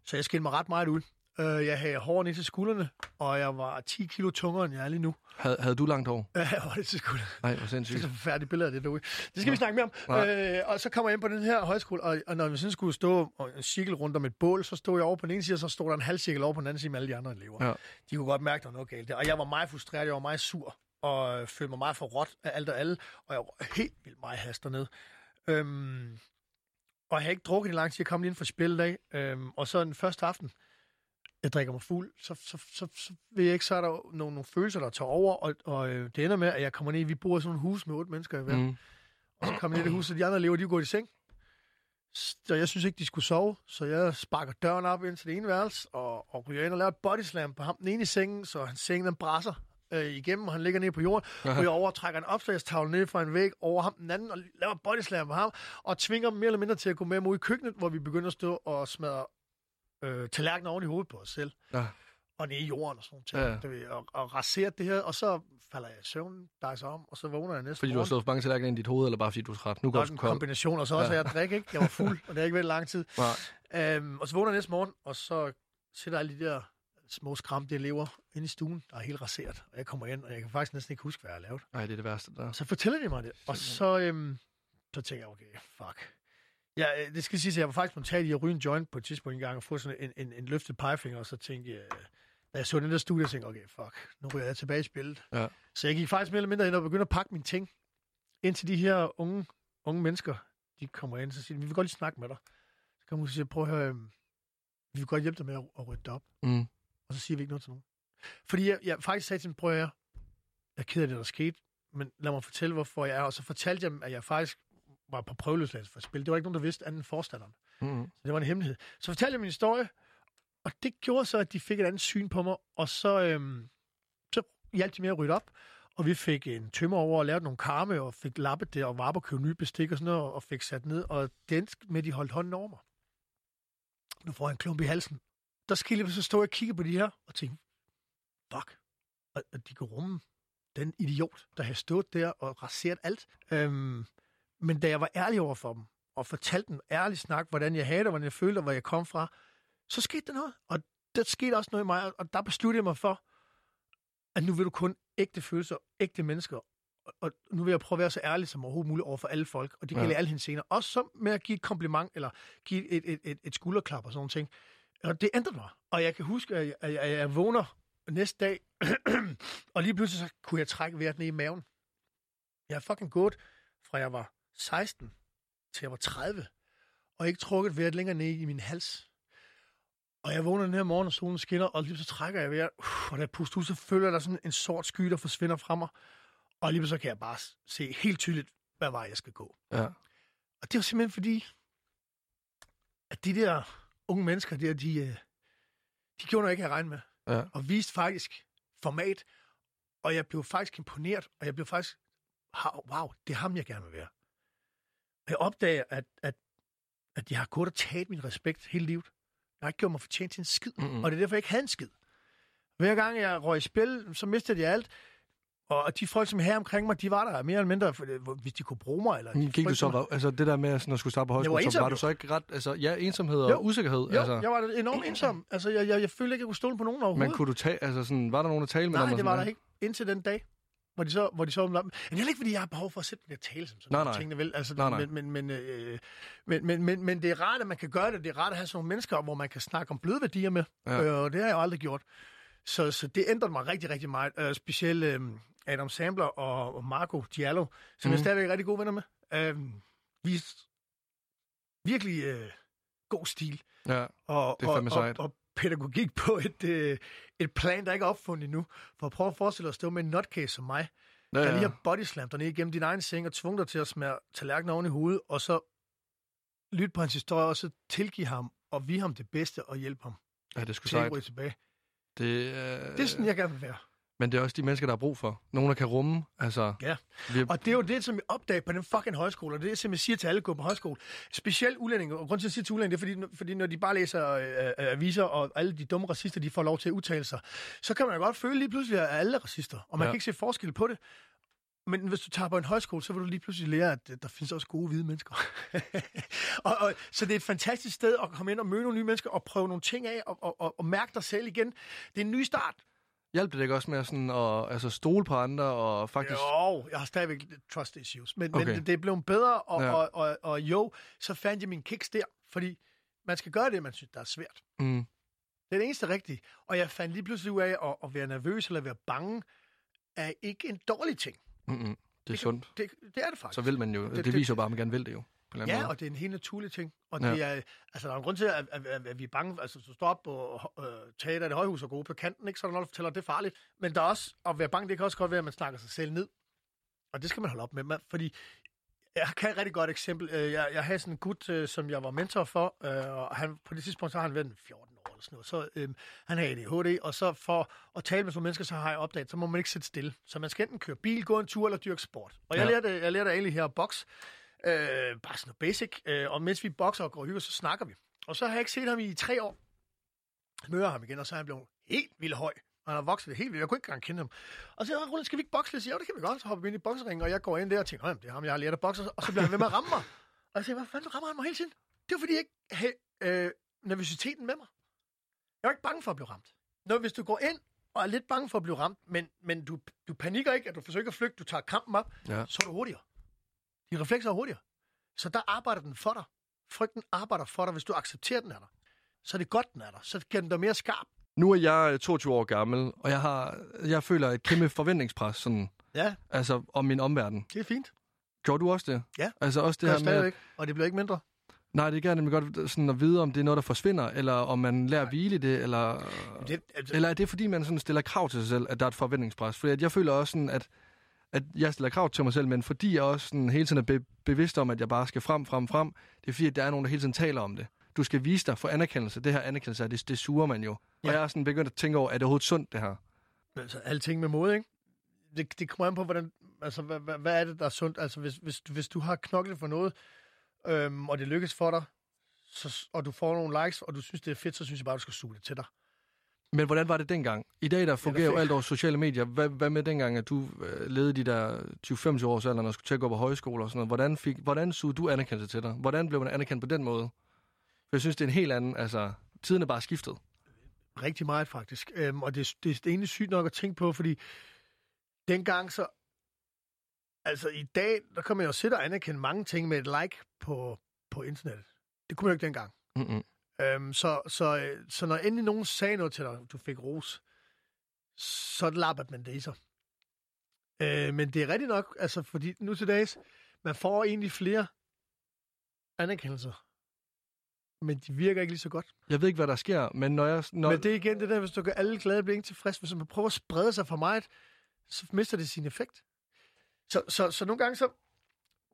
Så jeg skilte mig ret meget ud. Øh, Jeg havde hår ned til skuldrene, og jeg var 10 kilo tungere, end jeg er lige nu. Havde, havde du langt hår? Ja, jeg var det til skuldrene. Nej, hvor Det er sindssygt. så forfærdeligt billeder af det derude. Det skal vi snakke mere om. Nej. Øh, og så kommer jeg ind på den her højskole, og, og når vi sådan skulle stå og en cirkel rundt om et bål, så stod jeg over på den ene side, og så stod der en halv cirkel over på den anden side med alle de andre elever. Ja. De kunne godt mærke, at der var noget galt der. Og jeg var meget frustreret, jeg var meget sur, og følte mig meget for råt af alt og alle, og jeg var helt vildt meget haster ned. Øhm, og jeg havde ikke drukket i lang tid, jeg kom lige ind for spillet af, øhm, og så den første aften, jeg drikker mig fuld, så, så, så, så ved jeg ikke, så er der nogle, nogle følelser, der tager over, og, og øh, det ender med, at jeg kommer ned, vi bor i sådan nogle hus med otte mennesker i hver, Mm. og så kommer jeg ned i det hus, og de andre elever, de gået i seng. Så jeg synes ikke, de skulle sove, så jeg sparker døren op ind til det ene værelse, og, og ryger ind og laver et bodyslam på ham, den ene i sengen, så hans seng den brasser øh, igennem, og han ligger nede på jorden, Aha. og trækker en opslagstavle ned fra en væg over ham den anden, og laver et bodyslam på ham, og tvinger dem mere eller mindre til at gå med mig ud i køkkenet, hvor vi begynder at stå og smadre øh, tallerkener oven i hovedet på os selv Ja. og nede i jorden og sådan noget. Ja. Det, ved, og, og raseret det her, og så falder jeg i søvn, dejser om, og så vågner jeg næste Fordi du har morgen. slået for mange tallerkener ind i dit hoved, eller bare fordi du er træt? Nu går du en kombination, og så også, Ja. jeg drikker, ikke? Jeg var fuld, og det har ikke været lang tid. Nej. Øhm, og så vågner jeg næste morgen, og så sætter alle de der små skræmte elever ind i stuen, der er helt raseret. Og jeg kommer ind, og jeg kan faktisk næsten ikke huske, hvad jeg har lavet. Nej, det er det værste der. Så fortæller de mig det, og så, øhm, så tænker jeg, okay, fuck. Ja, øh, det skal sige, at jeg var faktisk spontan i at ryge en joint på et tidspunkt engang, og få sådan en, en, en løftet pegefinger, og så tænkte jeg, øh, da jeg så den der studie, tænkte, okay, fuck, nu ryger jeg tilbage i spillet. Ja. Så jeg gik faktisk mere eller mindre ind og begyndte at pakke mine ting, indtil de her unge, unge mennesker, de kommer ind, og så siger vi vil godt lige snakke med dig. Så kommer hun og siger, prøv at høre, øhm, vi vil godt hjælpe dig med at, at rydde op. Mm. Og så siger vi ikke noget til nogen. Fordi jeg, jeg faktisk sagde til dem, prøv at høre, jeg er ked af det, der skete, men lad mig fortælle, hvorfor jeg er. Og så fortalte jeg dem, at jeg faktisk var på prøveløsladelse for at spille. Det var ikke nogen, der vidste anden forstanderen. Mm-hmm. Så det var en hemmelighed. Så fortalte jeg min historie, og det gjorde så, at de fik et andet syn på mig, og så, øhm, så hjalp de med at rydde op, og vi fik en tømmer over og lavede nogle karme, og fik lappet det, og var på købe nye bestik og sådan noget, og fik sat ned, og den med, de holdt hånden over mig. Nu får jeg en klump i halsen. Der skal jeg så stå og kigge på de her, og tænke, fuck, og, og de kan rumme den idiot, der har stået der og raseret alt. Øhm, men da jeg var ærlig over for dem, og fortalte dem ærligt snak, hvordan jeg havde det, hvordan jeg følte, og hvor jeg kom fra, så skete der noget. Og der skete også noget i mig, og der besluttede jeg mig for, at nu vil du kun ægte følelser, ægte mennesker, og, nu vil jeg prøve at være så ærlig som overhovedet muligt over for alle folk, og det gælder Ja. alle hendes scener. Også som med at give et kompliment, eller give et, et, et, et skulderklap og sådan ting. Og det ændrede mig. Og jeg kan huske, at jeg, at jeg, at jeg vågner næste dag, og lige pludselig så kunne jeg trække vejret ned i maven. Jeg har fucking gået fra jeg var 16 til jeg var 30, og ikke trukket vejret længere ned i min hals. Og jeg vågner den her morgen, og solen skinner, og lige så trækker jeg vejret, uh, og da jeg puster ud, så føler jeg, der er sådan en sort sky, der forsvinder fra mig. Og lige så kan jeg bare se helt tydeligt, hvad vej jeg skal gå. Ja. Og det var simpelthen fordi, at de der unge mennesker der, de, øh, de gjorde noget, jeg ikke havde regnet med. Ja. Og viste faktisk format, og jeg blev faktisk imponeret, og jeg blev faktisk, "Ha- wow, det er ham, jeg gerne vil være. Jeg opdager, at, at, at jeg har gået og taget min respekt hele livet. Jeg har ikke gjort mig fortjent til en skid, Mm-mm. og det er derfor, jeg ikke havde en skid. Hver gang jeg røg i spil, så mistede jeg alt. Og de folk, som er her omkring mig, de var der mere eller mindre, for- hvis de kunne bruge mig. Eller de Gik du så, var- altså det der med sådan, at skulle starte på var højskole, ensom var du så ikke ret, altså ja, ensomhed og Jo. usikkerhed, Jo, altså, jeg var enormt ensom. Altså, jeg, jeg, jeg følte ikke, jeg kunne stole på nogen overhovedet. men kunne du tage, altså sådan, var der nogen at tale med? Nej, det var sådan der ikke. Indtil den dag, hvor de så, hvor de så men heller ikke, fordi jeg har behov for at sætte den der tale, som sådan Nej, nej. tingene vel. Altså, Nej, nej. Men, men, men, øh, men, men, men, men, det er rart, at man kan gøre det. Det er rart at have sådan nogle mennesker, hvor man kan snakke om bløde værdier med. Ja. Øh, og det har jeg jo aldrig gjort. Så, så det ændrede mig rigtig, rigtig meget. Øh, specielt øh, Adam Sandler og, og Marco Diallo, som mm. jeg Mhm. stadigvæk er rigtig gode venner med. Øh, viste virkelig øh, god stil Ja, og, Det er fandme og, sejt. og, og pædagogik på et, øh, et plan, der ikke er opfundet endnu. For at prøve at forestille dig at stå med en nutcase som mig, ja, der ja. lige har bodyslammet dig ned igennem din egen seng og tvunget dig til at smære tallerkenen oven i hovedet, og så lytte på hans historie, og så tilgive ham og vi ham det bedste og hjælpe ham ja, det at sejt. tilbage. Det, øh, Det er sådan, jeg gerne vil være. Men det er også de mennesker, der har brug for. Nogen, der kan rumme, altså... Ja. Vi, Og det er jo det, som jeg opdager på den fucking højskole, og det er det, som jeg siger til alle, gå på højskole. Specielt udlændinge, og grund til at sige til udlændinge, det er fordi, fordi når de bare læser øh, øh, aviser, og alle de dumme racister, de får lov til at udtale sig, så kan man jo godt føle lige pludselig, at alle er racister, og man Ja. ja. kan ikke se forskel på det. Men hvis du tager på en højskole, så vil du lige pludselig lære, at øh, der findes også gode hvide mennesker. og, og, så det er et fantastisk sted at komme ind og møde nogle nye mennesker, og prøve nogle ting af, og, og, og, og mærke dig selv igen. Det er en ny start. Hjælp det ikke også med at sådan, at, altså, stole på andre, og faktisk... Jo, jeg har stadigvæk trust issues, men, okay. Men det, det er blevet bedre, og, Ja. og, og, og jo, så fandt jeg min kiks der, fordi man skal gøre det, man synes, der er svært. Mm, Det er det eneste rigtige. Og jeg fandt lige pludselig ud af, at, at være nervøs eller være bange, er ikke en dårlig ting. mm, mm. Det er kan- sundt. Det, det er det faktisk. Så vil man jo... Det, Det- det det- viser jo bare, at man gerne vil det jo. På en eller anden Ja, måde. og det er en helt naturlig ting. Og Ja. det er, altså, der er en grund til, at, at, at, at vi er bange. Altså, hvis du står op på øh, af det højhus og går på kanten, ikke, så er der noget, der fortæller, at det er farligt. Men der er også, at være bange, det kan også godt være, at man snakker sig selv ned. Og det skal man holde op med, man, fordi jeg kan et rigtig godt eksempel. Øh, Jeg, jeg havde sådan en gut, øh, som jeg var mentor for, øh, og han, på det tidspunkt, så har han været en 14 år eller sådan noget. Så øh, han havde ADHD, og så for at tale med sådan nogle mennesker, så har jeg opdaget, så må man ikke sidde stille. Så man skal enten køre bil, gå en tur eller dyrke sport. Og jeg Ja. lærte, jeg lærte Ali her at boxe. Øh, bare sådan noget basic. Øh, og mens vi bokser og går og hygger, så snakker vi. Og så har jeg ikke set ham i tre år. Så møder jeg ham igen, og så er han blevet helt vildt høj. Og han har vokset helt vildt. Jeg kunne ikke engang kende ham. Og så siger jeg, Roland, skal vi ikke bokse siger jeg, "Jo, det kan vi godt. Så hopper vi ind i bokseringen, og jeg går ind der og tænker, "Nå, det er ham, jeg har lært at bokse. Og så bliver han ved med at ramme mig. Og jeg siger, hvad fanden rammer han mig hele tiden? Det var fordi, jeg ikke havde øh, nervøsiteten med mig. Jeg var ikke bange for at blive ramt. Når hvis du går ind og er lidt bange for at blive ramt, men, men du, du panikker ikke, at du forsøger at flygte, du tager kampen op, Ja. så er du hurtigere. Dine reflekser er hurtigere. Så der arbejder den for dig. Frygten arbejder for dig, hvis du accepterer, den er der. Så er det godt, den er der. Så gør den dig mere skarp. Nu er jeg 22 år gammel, og jeg, har, jeg føler et kæmpe forventningspres sådan, Ja, altså, om min omverden. det er fint. Gjorde du også det? Ja. Altså også det Det her er med... stadigvæk, og det bliver ikke mindre. Nej, det er nemlig godt sådan at vide, om det er noget, der forsvinder, eller om man lærer at hvile i det, eller... Det, altså, Eller er det, fordi man sådan stiller krav til sig selv, at der er et forventningspres? Fordi at jeg føler også sådan, at, at jeg stiller krav til mig selv, men fordi jeg også sådan, hele tiden er be- bevidst om, at jeg bare skal frem, frem, frem, det er fordi, at der er nogen, der hele tiden taler om det. Du skal vise dig for anerkendelse. Det her anerkendelse, det, det suger man jo. Ja. Og jeg er sådan begyndt at tænke over, er det overhovedet sundt, det her? Altså, alting med måde, ikke? Det, det kommer an på, hvordan, altså, hvad, hvad, hvad er det, der er sundt? Altså, hvis, hvis, hvis du har knoklet for noget, øhm, og det lykkes for dig, så, og du får nogle likes, og du synes, det er fedt, så synes jeg bare, du skal suge det til dig. Men hvordan var det dengang? I dag, der fungerer jo fedt. alt over sociale medier. Hvad, hvad med dengang, at du øh, levede de der 20-25 års alder, og skulle til at gå på højskole og sådan noget? Hvordan, fik, hvordan sugede du anerkendelse til dig? Hvordan blev man anerkendt på den måde? For jeg synes, det er en helt anden... Altså, tiden er bare skiftet. Rigtig meget, faktisk. Øhm, og det, det, det er egentlig sygt nok at tænke på, fordi dengang så... Altså, i dag, der kan man jo sidde og anerkende mange ting med et like på, på internettet. Det kunne man jo ikke dengang. Mm-mm. Øhm, så, så, øh, så når endelig nogen sagde noget til dig, du fik ros, så lappede man det i sig. Øh, men det er rigtigt nok, altså fordi nu til dags, man får egentlig flere anerkendelser, men de virker ikke lige så godt. Jeg ved ikke, hvad der sker, men når jeg... Når, Men det er igen det der, hvis du gør alle glade, bliver ingen tilfreds. Hvis man prøver at sprede sig for meget, så mister det sin effekt. Så, så, så nogle gange så...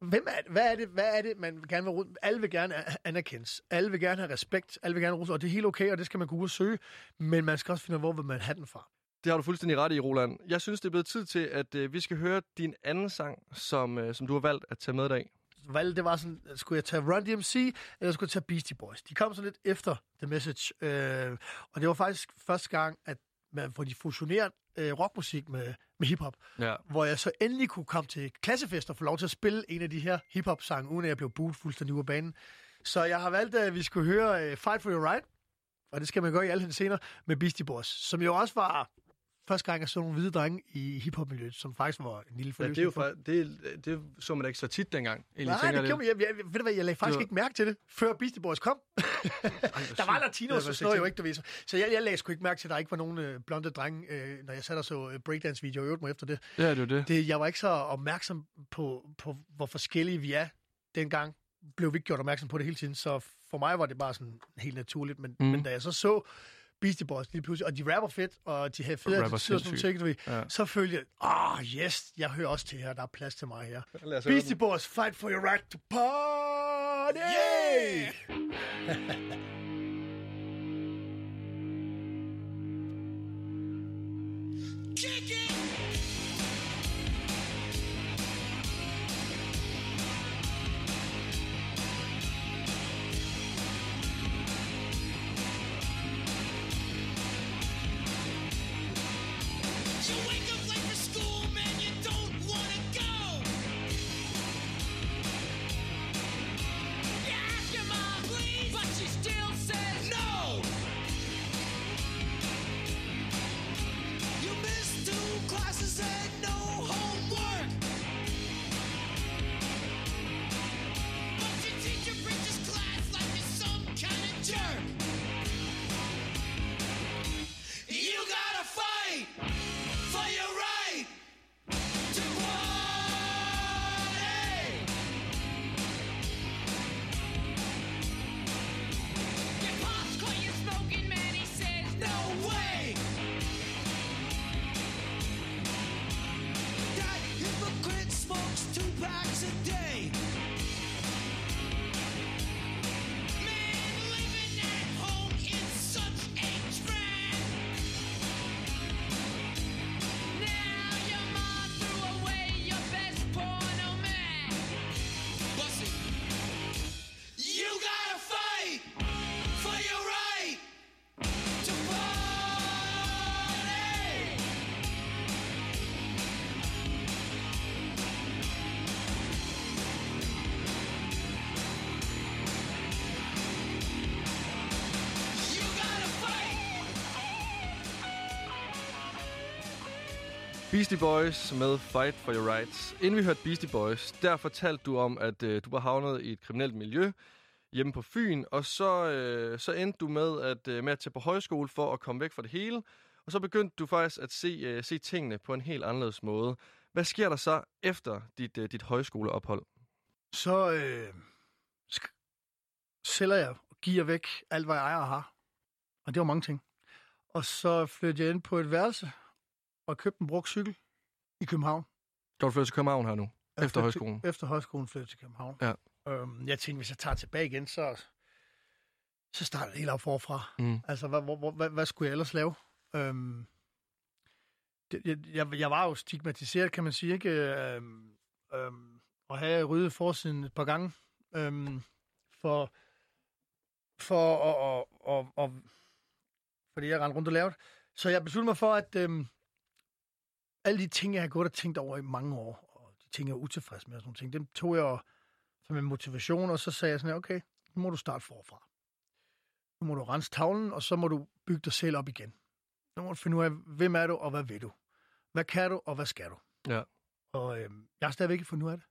Hvem er, det- hvad, er det, hvad er det, man gerne vil ro- Alle vil gerne anerkendes. Alle vil gerne have respekt. Alle vil gerne rose. Og det er helt okay, og det skal man gå ud og søge. Men man skal også finde ud af, hvor vil man have den fra. Det har du fuldstændig ret i, Roland. Jeg synes, det er blevet tid til, at øh, vi skal høre din anden sang, som, øh, som du har valgt at tage med i dag. Valget, det var sådan, skulle jeg tage Run DMC, eller skulle jeg tage Beastie Boys? De kom så lidt efter The Message. Øh, og det var faktisk første gang, at man, hvor de fusionerede øh, rockmusik med, med hiphop. Ja. hvor jeg så endelig kunne komme til klassefest og få lov til at spille en af de her hiphop-sange, uden at jeg blev buet fuldstændig ud af banen. Så jeg har valgt, at vi skulle høre uh, Fight for Your Right, og det skal man gøre i alle scener, med Beastie Boys, som jo også var første gang, jeg så nogle hvide drenge i hiphop-miljøet, som faktisk var en lille Ja, forløsning. det, er jo fa- det, det så man da ikke så tit dengang. Nej, det jeg gjorde man. Jeg, jeg, ved du hvad, jeg lagde faktisk var- ikke mærke til det, før Beastie Boys kom. der var latinos sådan noget jo ikke, du ved. Så, så jeg, jeg lagde sgu ikke mærke til, at der ikke var nogen øh, blonde drenge, øh, når jeg satte og så øh, breakdance-videoer og mig efter det. Ja, det er jo det. det. Jeg var ikke så opmærksom på, på, hvor forskellige vi er dengang. Blev vi ikke gjort opmærksom på det hele tiden, så for mig var det bare sådan helt naturligt. Men, mm. men da jeg så så Beastie Boys lige pludselig, og de rapper fedt, og de havde fede Rapper attitude og sådan ting, Ja. så følte jeg, ah, oh, yes, jeg hører også til her, der er plads til mig her. Beastie Boys, fight for your right to party! Yeah! Beastie Boys med Fight for Your Rights. Inden vi hørte Beastie Boys, der fortalte du om, at øh, du var havnet i et kriminelt miljø hjemme på Fyn, og så, øh, så endte du med at, øh, med at tage på højskole for at komme væk fra det hele, og så begyndte du faktisk at se, øh, se tingene på en helt anderledes måde. Hvad sker der så efter dit, øh, dit højskoleophold? Så øh, sk- sælger jeg og giver væk alt, hvad jeg ejer og har. Og det var mange ting. Og så flyttede jeg ind på et værelse og købte en brugt cykel i København. Du flyttet til København her nu, Jeg efter højskolen. Til, efter højskolen flyttede til København. Ja. Øhm, jeg tænkte, hvis jeg tager tilbage igen, så, så starter det helt op forfra. Mm. Altså, hvad, hvor, hvad, hvad skulle jeg ellers lave? Øhm, det, jeg, jeg, jeg var jo stigmatiseret, kan man sige, ikke? Øhm, øhm, og have ryddet forsiden et par gange. Øhm, for for og, og, og, og, fordi jeg rendte rundt og lavede. Så jeg besluttede mig for, at øhm, alle de ting, jeg har gået og tænkt over i mange år, og de ting, jeg er utilfreds med, og sådan ting, dem tog jeg som en motivation, og så sagde jeg sådan her, okay, nu må du starte forfra. Nu må du rense tavlen, og så må du bygge dig selv op igen. Nu må du finde ud af, hvem er du, og hvad vil du? Hvad kan du, og hvad skal du? Ja. Og øhm, jeg har stadigvæk ikke fundet ud af det.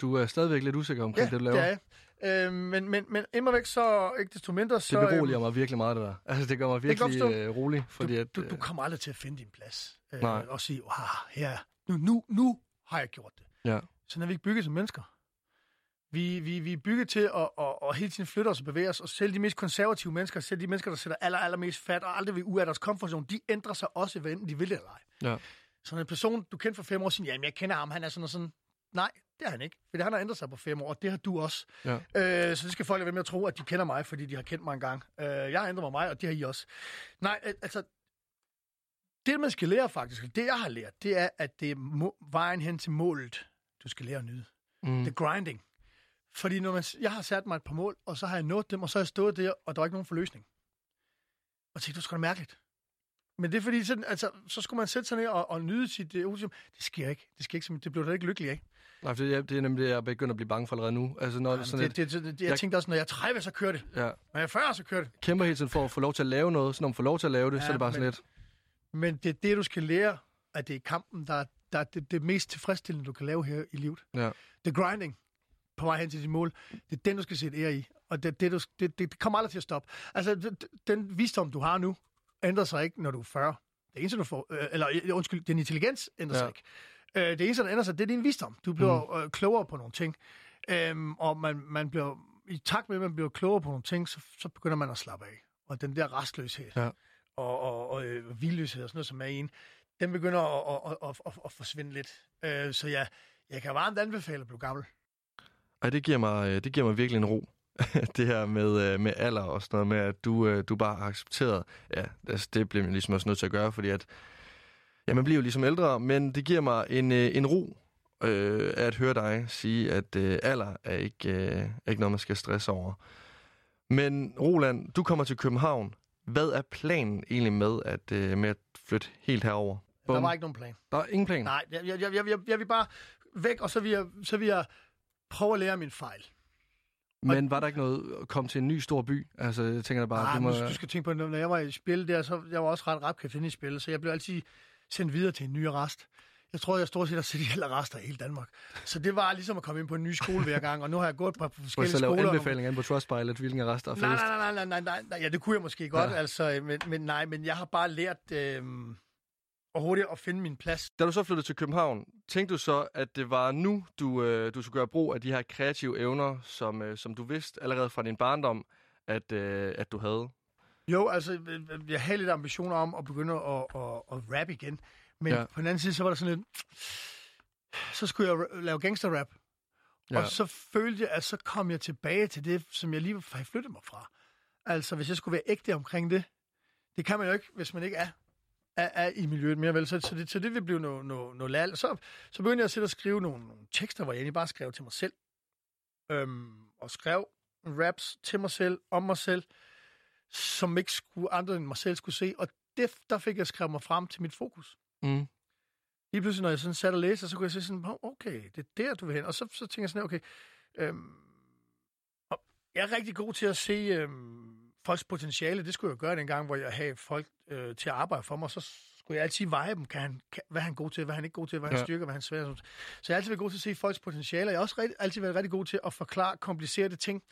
Du er stadigvæk lidt usikker omkring ja, det, du laver. det Øhm, men, men, men immer væk så, ikke desto mindre, så... Det beroliger mig virkelig meget, det der. Altså, det gør mig virkelig øh, rolig, fordi du, at... du, du øh, kommer aldrig til at finde din plads. Øh, Nej. Og sige, wow, her, nu, nu, nu har jeg gjort det. Ja. Sådan er vi ikke bygget som mennesker. Vi, vi, vi er bygget til at, at, at hele tiden flytte os og bevæge os, og selv de mest konservative mennesker, selv de mennesker, der sætter aller, allermest fat og aldrig vil ud af deres komfortzone, de ændrer sig også, hvad enten de vil det eller ej. Ja. Sådan en person, du kendte for fem år siden, jamen jeg kender ham, han er sådan og sådan. Nej, det er han ikke, for han har ændret sig på fem år, og det har du også. Ja. Øh, så det skal folk være med at tro, at de kender mig, fordi de har kendt mig engang. Øh, jeg har ændret mig mig, og det har I også. Nej, altså, det man skal lære faktisk, det jeg har lært, det er, at det er må- vejen hen til målet, du skal lære at nyde. Mm. Er grinding. Fordi når man, jeg har sat mig et par mål, og så har jeg nået dem, og så har jeg stået der, og der var ikke nogen forløsning. Og tænkte, var sgu da mærkeligt. Men det er fordi, sådan, altså, så skulle man sætte sig ned og, og nyde sit uh. Det sker ikke. Det, sker ikke, som- det blev da ikke lykkelig af. Nej, for det, er- det er nemlig det, jeg er begyndt at blive bange for allerede nu. Altså, når Jamen, sådan det, et, det, det, jeg jeg- tænkte også, når jeg er 30, så kører det. ja, Når jeg er 40, så kører det. kæmper hele tiden for at få lov til at lave noget, så når man får lov til at lave det, Ja, så er det bare sådan men- lidt... Men det er det, du skal lære, at det er kampen, der, der er det, det mest tilfredsstillende, du kan lave her i livet. Ja. Er grinding på vej hen til dit mål. Det er den, du skal sætte ære i. Og det, det, du, det, det, kommer aldrig til at stoppe. Altså, det, den visdom, du har nu, ændrer sig ikke, når du er 40. Det eneste, du får... Øh, eller, øh, undskyld, din intelligens ændrer Ja. sig ikke. Øh, det eneste, der ændrer sig, det er din visdom. Du bliver mm. øh, klogere på nogle ting. Øhm, og man, man bliver... I takt med, at man bliver klogere på nogle ting, så, så begynder man at slappe af. Og den der restløshed Ja. og, og, og øh, vildløshed og sådan noget, som er i en, den begynder at, at, at, at, at forsvinde lidt. Øh, så jeg, jeg kan varmt anbefale at blive gammel. Ej, det giver mig, øh, det giver mig virkelig en ro. det her med, øh, med alder og sådan noget med, at du, øh, du bare har accepteret. Ja, altså, det bliver man ligesom også nødt til at gøre, fordi at, ja, man bliver jo ligesom ældre, men det giver mig en, øh, en ro øh, at høre dig sige, at øh, alder er ikke, øh, er ikke noget, man skal stresse over. Men Roland, du kommer til København. Hvad er planen egentlig med at, øh, med at flytte helt herover? Der var ikke nogen plan. Der er ingen plan? Nej, jeg, jeg, jeg, jeg, jeg vil bare væk, og så vil jeg, så vil jeg prøve at lære min fejl. Men var der ikke noget komme til en ny stor by? Altså, jeg tænker da bare, Nej, det må... må... du skal tænke på, når jeg var i spil der, så jeg var også ret rapkæft inde i spil, så jeg blev altid sendt videre til en ny arrest. Jeg tror, jeg stort set har set i alle arrester i hele Danmark. Så det var ligesom at komme ind på en ny skole hver gang, og nu har jeg gået på Må jeg forskellige så lave skoler. anbefalinger på Trustpilot, hvilken arrest der er Nej, nej, nej, nej, nej, nej, nej, ja, det kunne jeg måske godt, Ja. altså, men, men nej, men jeg har bare lært øh, og hurtigt at finde min plads. Da du så flyttede til København, tænkte du så, at det var nu, du, øh, du skulle gøre brug af de her kreative evner, som, øh, som du vidste allerede fra din barndom, at, øh, at du havde? Jo, altså, øh, øh, jeg havde lidt ambitioner om at begynde at, at, at rap igen, men Ja. på den anden side, så var der sådan lidt, så skulle jeg lave gangsterrap, Ja. Og så følte jeg, at så kom jeg tilbage til det, som jeg lige har flyttet mig fra. Altså, hvis jeg skulle være ægte omkring det, det kan man jo ikke, hvis man ikke er, er, er i miljøet mere vel. Så, så, det, så det vil blive noget, noget, noget lal. Så, så begyndte jeg at sidde og skrive nogle, nogle tekster, hvor jeg egentlig bare skrev til mig selv. Øhm, og skrev raps til mig selv, om mig selv, som ikke skulle, andre end mig selv skulle se. Og det, der fik jeg skrevet mig frem til mit fokus Mm. lige pludselig, når jeg sådan satte og læste, så kunne jeg se sådan, "Hov, okay, det er der, du vil hen. Og så, så tænker jeg sådan, okay, øhm, og jeg er rigtig god til at se øhm, folks potentiale. Det skulle jeg gøre dengang, hvor jeg havde folk øh, til at arbejde for mig. Så skulle jeg altid veje dem. Kan han, kan, hvad er han god til, hvad er han ikke god til, hvad er han Ja. styrker, hvad er han svær. Så jeg har altid været god til at se folks potentiale. Jeg har også rigtig, altid været rigtig god til at forklare komplicerede ting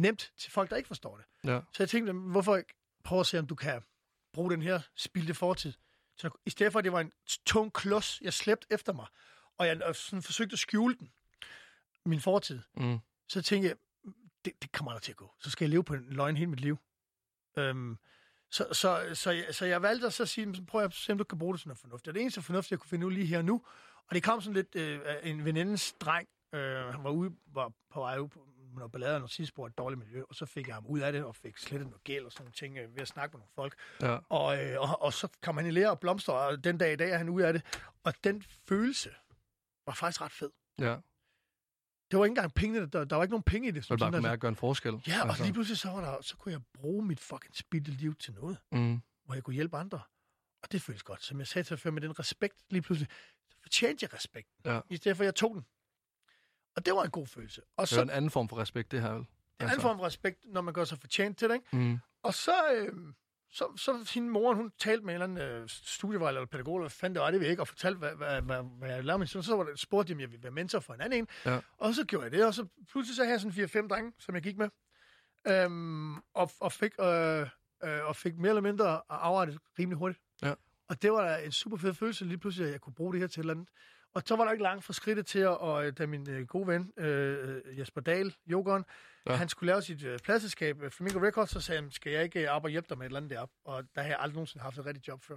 nemt til folk, der ikke forstår det. Ja. Så jeg tænkte, hvorfor ikke prøve at se, om du kan bruge den her spildte fortid. Så i stedet for, at det var en tung klods, jeg slæbte efter mig, og jeg øh, sådan forsøgte at skjule den, min fortid, Mm. så tænkte jeg, det, det kommer aldrig til at gå. Så skal jeg leve på en løgn hele mit liv. Øhm, Så, så, så, jeg, så jeg valgte at så sige, så prøv at se, om du kan bruge det sådan noget fornuftigt. Og det eneste fornuftige, jeg kunne finde ud lige her og nu, og det kom sådan lidt, øh, en venindes dreng, øh, han var ude, var på vej noget ballade og noget sidste et dårligt miljø, og så fik jeg ham ud af det, og fik slettet noget gæld og sådan nogle ting øh, ved at snakke med nogle folk. Ja. Og, øh, og, og så kom han i lære og blomster, og den dag i dag er han ude af det. Og den følelse var faktisk ret fed. Ja. Det var ikke engang penge, der, der var ikke nogen penge i det. Så du bare kunne altså. mærke at gøre en forskel. Ja, og altså. lige pludselig så, var der, så kunne jeg bruge mit fucking spildte liv til noget, Mm. hvor jeg kunne hjælpe andre. Og det føles godt. Som jeg sagde til før, med den respekt, lige pludselig, så fortjente jeg respekten. Ja. I stedet for, at jeg tog den. Og det var en god følelse. Og Det så er en anden form for respekt, det her vel? en anden form for respekt, når man gør sig fortjent til det, ikke? Mm. Og så, øh, så, så sin mor, hun talte med en eller anden øh, studievejler eller pædagog, eller fanden det var, det ved ikke, og fortalte, hvad, hvad, hvad, hvad jeg lavede min søn. Så var det, spurgte de, om jeg ville være mentor for en anden en. Ja. Og så gjorde jeg det, og så pludselig så havde jeg sådan 4-5 drenge, som jeg gik med. Øhm, og, og, fik, øh, øh, og fik mere eller mindre arbejdet rimelig hurtigt. Ja. Og det var en super fed følelse lige pludselig, at jeg kunne bruge det her til et eller andet. Og så var der ikke langt fra skridtet til, at, og da min øh, gode ven, øh, Jesper Dahl, Jokeren, Ja. han skulle lave sit øh, pladselskab, øh, Flamingo Records, så sagde han, skal jeg ikke øh, arbejde og hjælpe dig med et eller andet deroppe? Og der har jeg aldrig nogensinde haft et rigtigt job før.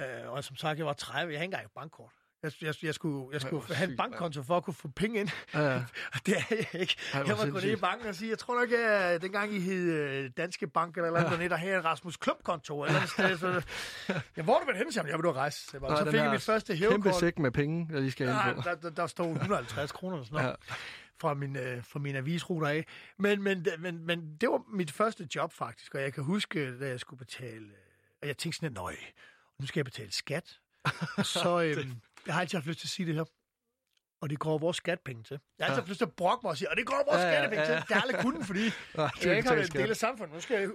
Øh, og som sagt, jeg var 30, jeg havde ikke engang et bankkort. Jeg, jeg, jeg skulle, jeg skulle have en bankkonto for at kunne få penge ind. Ja, ja. Og det er jeg ikke. Ej, jeg var gået ned i banken og sige, jeg tror nok, at dengang I hed øh, Danske Bank eller noget, ja. der havde en Rasmus Klump-konto eller andet sted. Så, ja, hvor er du været henne? Jeg vil du rejse. Så, Nå, så den fik jeg mit første Kæmpe hævekort. sæk med penge, jeg lige skal ind på. der, der, der stod 150 kroner eller sådan noget, Ja. fra, min, øh, fra min avisruter af. Men, men, men, men det var mit første job faktisk, og jeg kan huske, da jeg skulle betale, øh, og jeg tænkte sådan, at nøj, nu skal jeg betale skat. Og så, øh, jeg har altid haft lyst til at sige det her, og det går vores skatpenge til. Jeg har altid haft lyst til at brokke mig og sige, og det går vores Ja, ja, skattepenge ja, ja. til. Det har aldrig kunnet, fordi jeg ikke har en del af samfundet. Nu skal jeg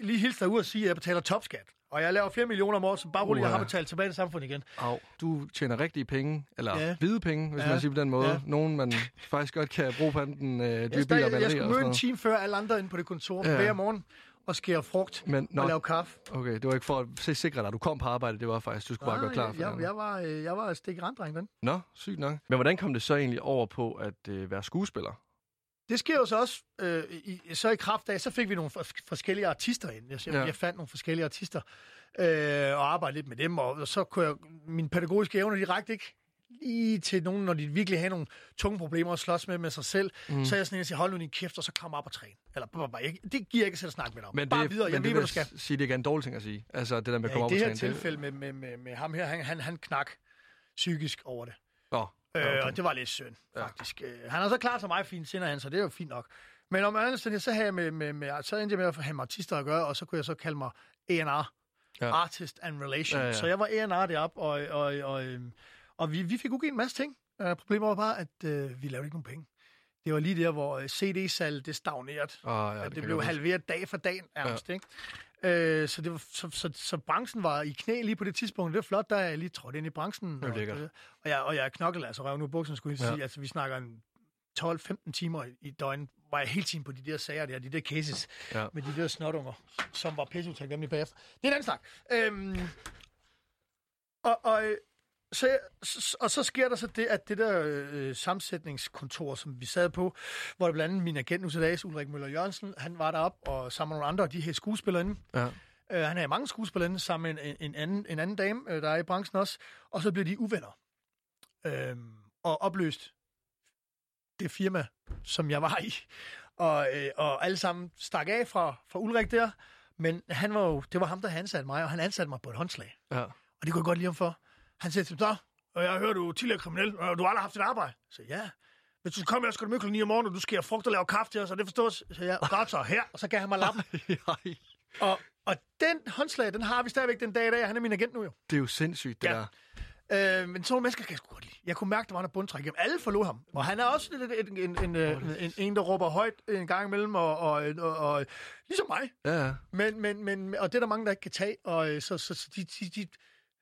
lige hilse dig ud og sige, at jeg betaler topskat. Og jeg laver 4 millioner om året, som bare roligt, jeg har betalt tilbage til samfundet igen. Au, du tjener rigtige penge, eller ja. Ja. hvide penge, hvis ja. Ja. man siger på den måde. Ja. Ja. Nogen, man faktisk godt kan bruge på enten øh, dyre biler og jeg, skulle møde en time før alle andre inde på det kontor Ja. ja. hver morgen og skære frugt Men, nå, og lave kaffe. okay, det var ikke for at se sikre dig, at du kom på arbejde, det var faktisk, du skulle bare gøre klar for jeg, det. jeg, var, øh, jeg var et stik randdreng den. Nå, sygt nok. Men hvordan kom det så egentlig over på at øh, være skuespiller? Det sker jo så også, øh, i, så i kraft af, så fik vi nogle for, forskellige artister ind. Jeg, jeg, Ja. jeg fandt nogle forskellige artister øh, og arbejdede lidt med dem, og, og så kunne jeg, mine pædagogiske evner, de rakte ikke lige til nogen, når de virkelig havde nogle tunge problemer at slås med med sig selv, mm. så er jeg sådan en, at sige, hold nu din kæft, og så kom op og træne. Eller bare, bare, jeg, det giver jeg ikke selv at snakke med dig om. Men bare det, videre, jeg men ved, det hvad du skal. sige, det er en dårlig ting at sige. Altså det der med at Ja, komme i op det og her træne. tilfælde med, med, med, med ham her, han, han, han knak psykisk over det. Nå, Øh, okay. Og det var lidt synd, faktisk. Ja. Han er så klar til mig, fint sender han, så det er jo fint nok. Men om andet så, havde jeg med, med, med, så endte jeg med at have med artister at gøre, og så kunne jeg så kalde mig A&R. Ja. Artist and Relation. Ja, Ja. Så jeg var A&R deroppe, og, og, og, øhm, og vi, vi fik udgivet en masse ting. Uh, problemet var bare, at uh, vi lavede ikke nogen penge. Det var lige der, hvor øh, CD-salget det stagnerede. Oh, ja, det, det blev halveret dag for dag nærmest, ja. ikke? Øh, så, det var, så, så, så, branchen var i knæ lige på det tidspunkt. Det var flot, da jeg lige trådte ind i branchen. Det og, lækkert. og, jeg, og jeg knoklede altså røv nu i bukserne, skulle jeg Ja. sige. Altså, vi snakker en 12-15 timer i, i døgn, var jeg hele tiden på de der sager der, de der cases, Ja. med de der snotunger, som var pisseutænkelige bagefter. Det er en anden snak. Øhm, og, og, øh, så, og så sker der så det, at det der øh, sammensætningskontor, som vi sad på, hvor der blandt andet min agent nu til dags, Ulrik Møller Jørgensen, han var derop og sammen med nogle andre, og de her skuespillere inde. Ja. Øh, han havde mange skuespillere inde, sammen med en, en, anden, en anden dame, øh, der er i branchen også. Og så blev de uvenner. Øh, og opløst det firma, som jeg var i. Og, øh, og alle sammen stak af fra, fra Ulrik der. Men han var jo, det var ham, der havde ansat mig, og han ansatte mig på et håndslag. ja. Og det kunne jeg godt lide ham for. Han sagde til mig, så, og jeg hører, du er tidligere kriminel, og du har aldrig haft et arbejde. Så ja. Hvis du kommer, jeg skal du møde klokken 9 om morgenen, og du skal have frugt og lave kaffe til os, og det forstås. Så jeg, godt så, her. Og så gav han mig lappen. Og, og den håndslag, den har vi stadigvæk den dag i dag. Han er min agent nu jo. det er jo sindssygt, det Ja. der. Øh, men sådan mennesker kan jeg sgu godt lide. Jeg kunne mærke, der var noget bundtræk. Jamen, alle forlod ham. Og han er også en, en, en, en, en, en, en der råber højt en gang imellem, og, og, og, og ligesom mig. Ja, ja. Men, men, men, og det er der mange, der ikke kan tage. Og øh, så, så, så de, de, de,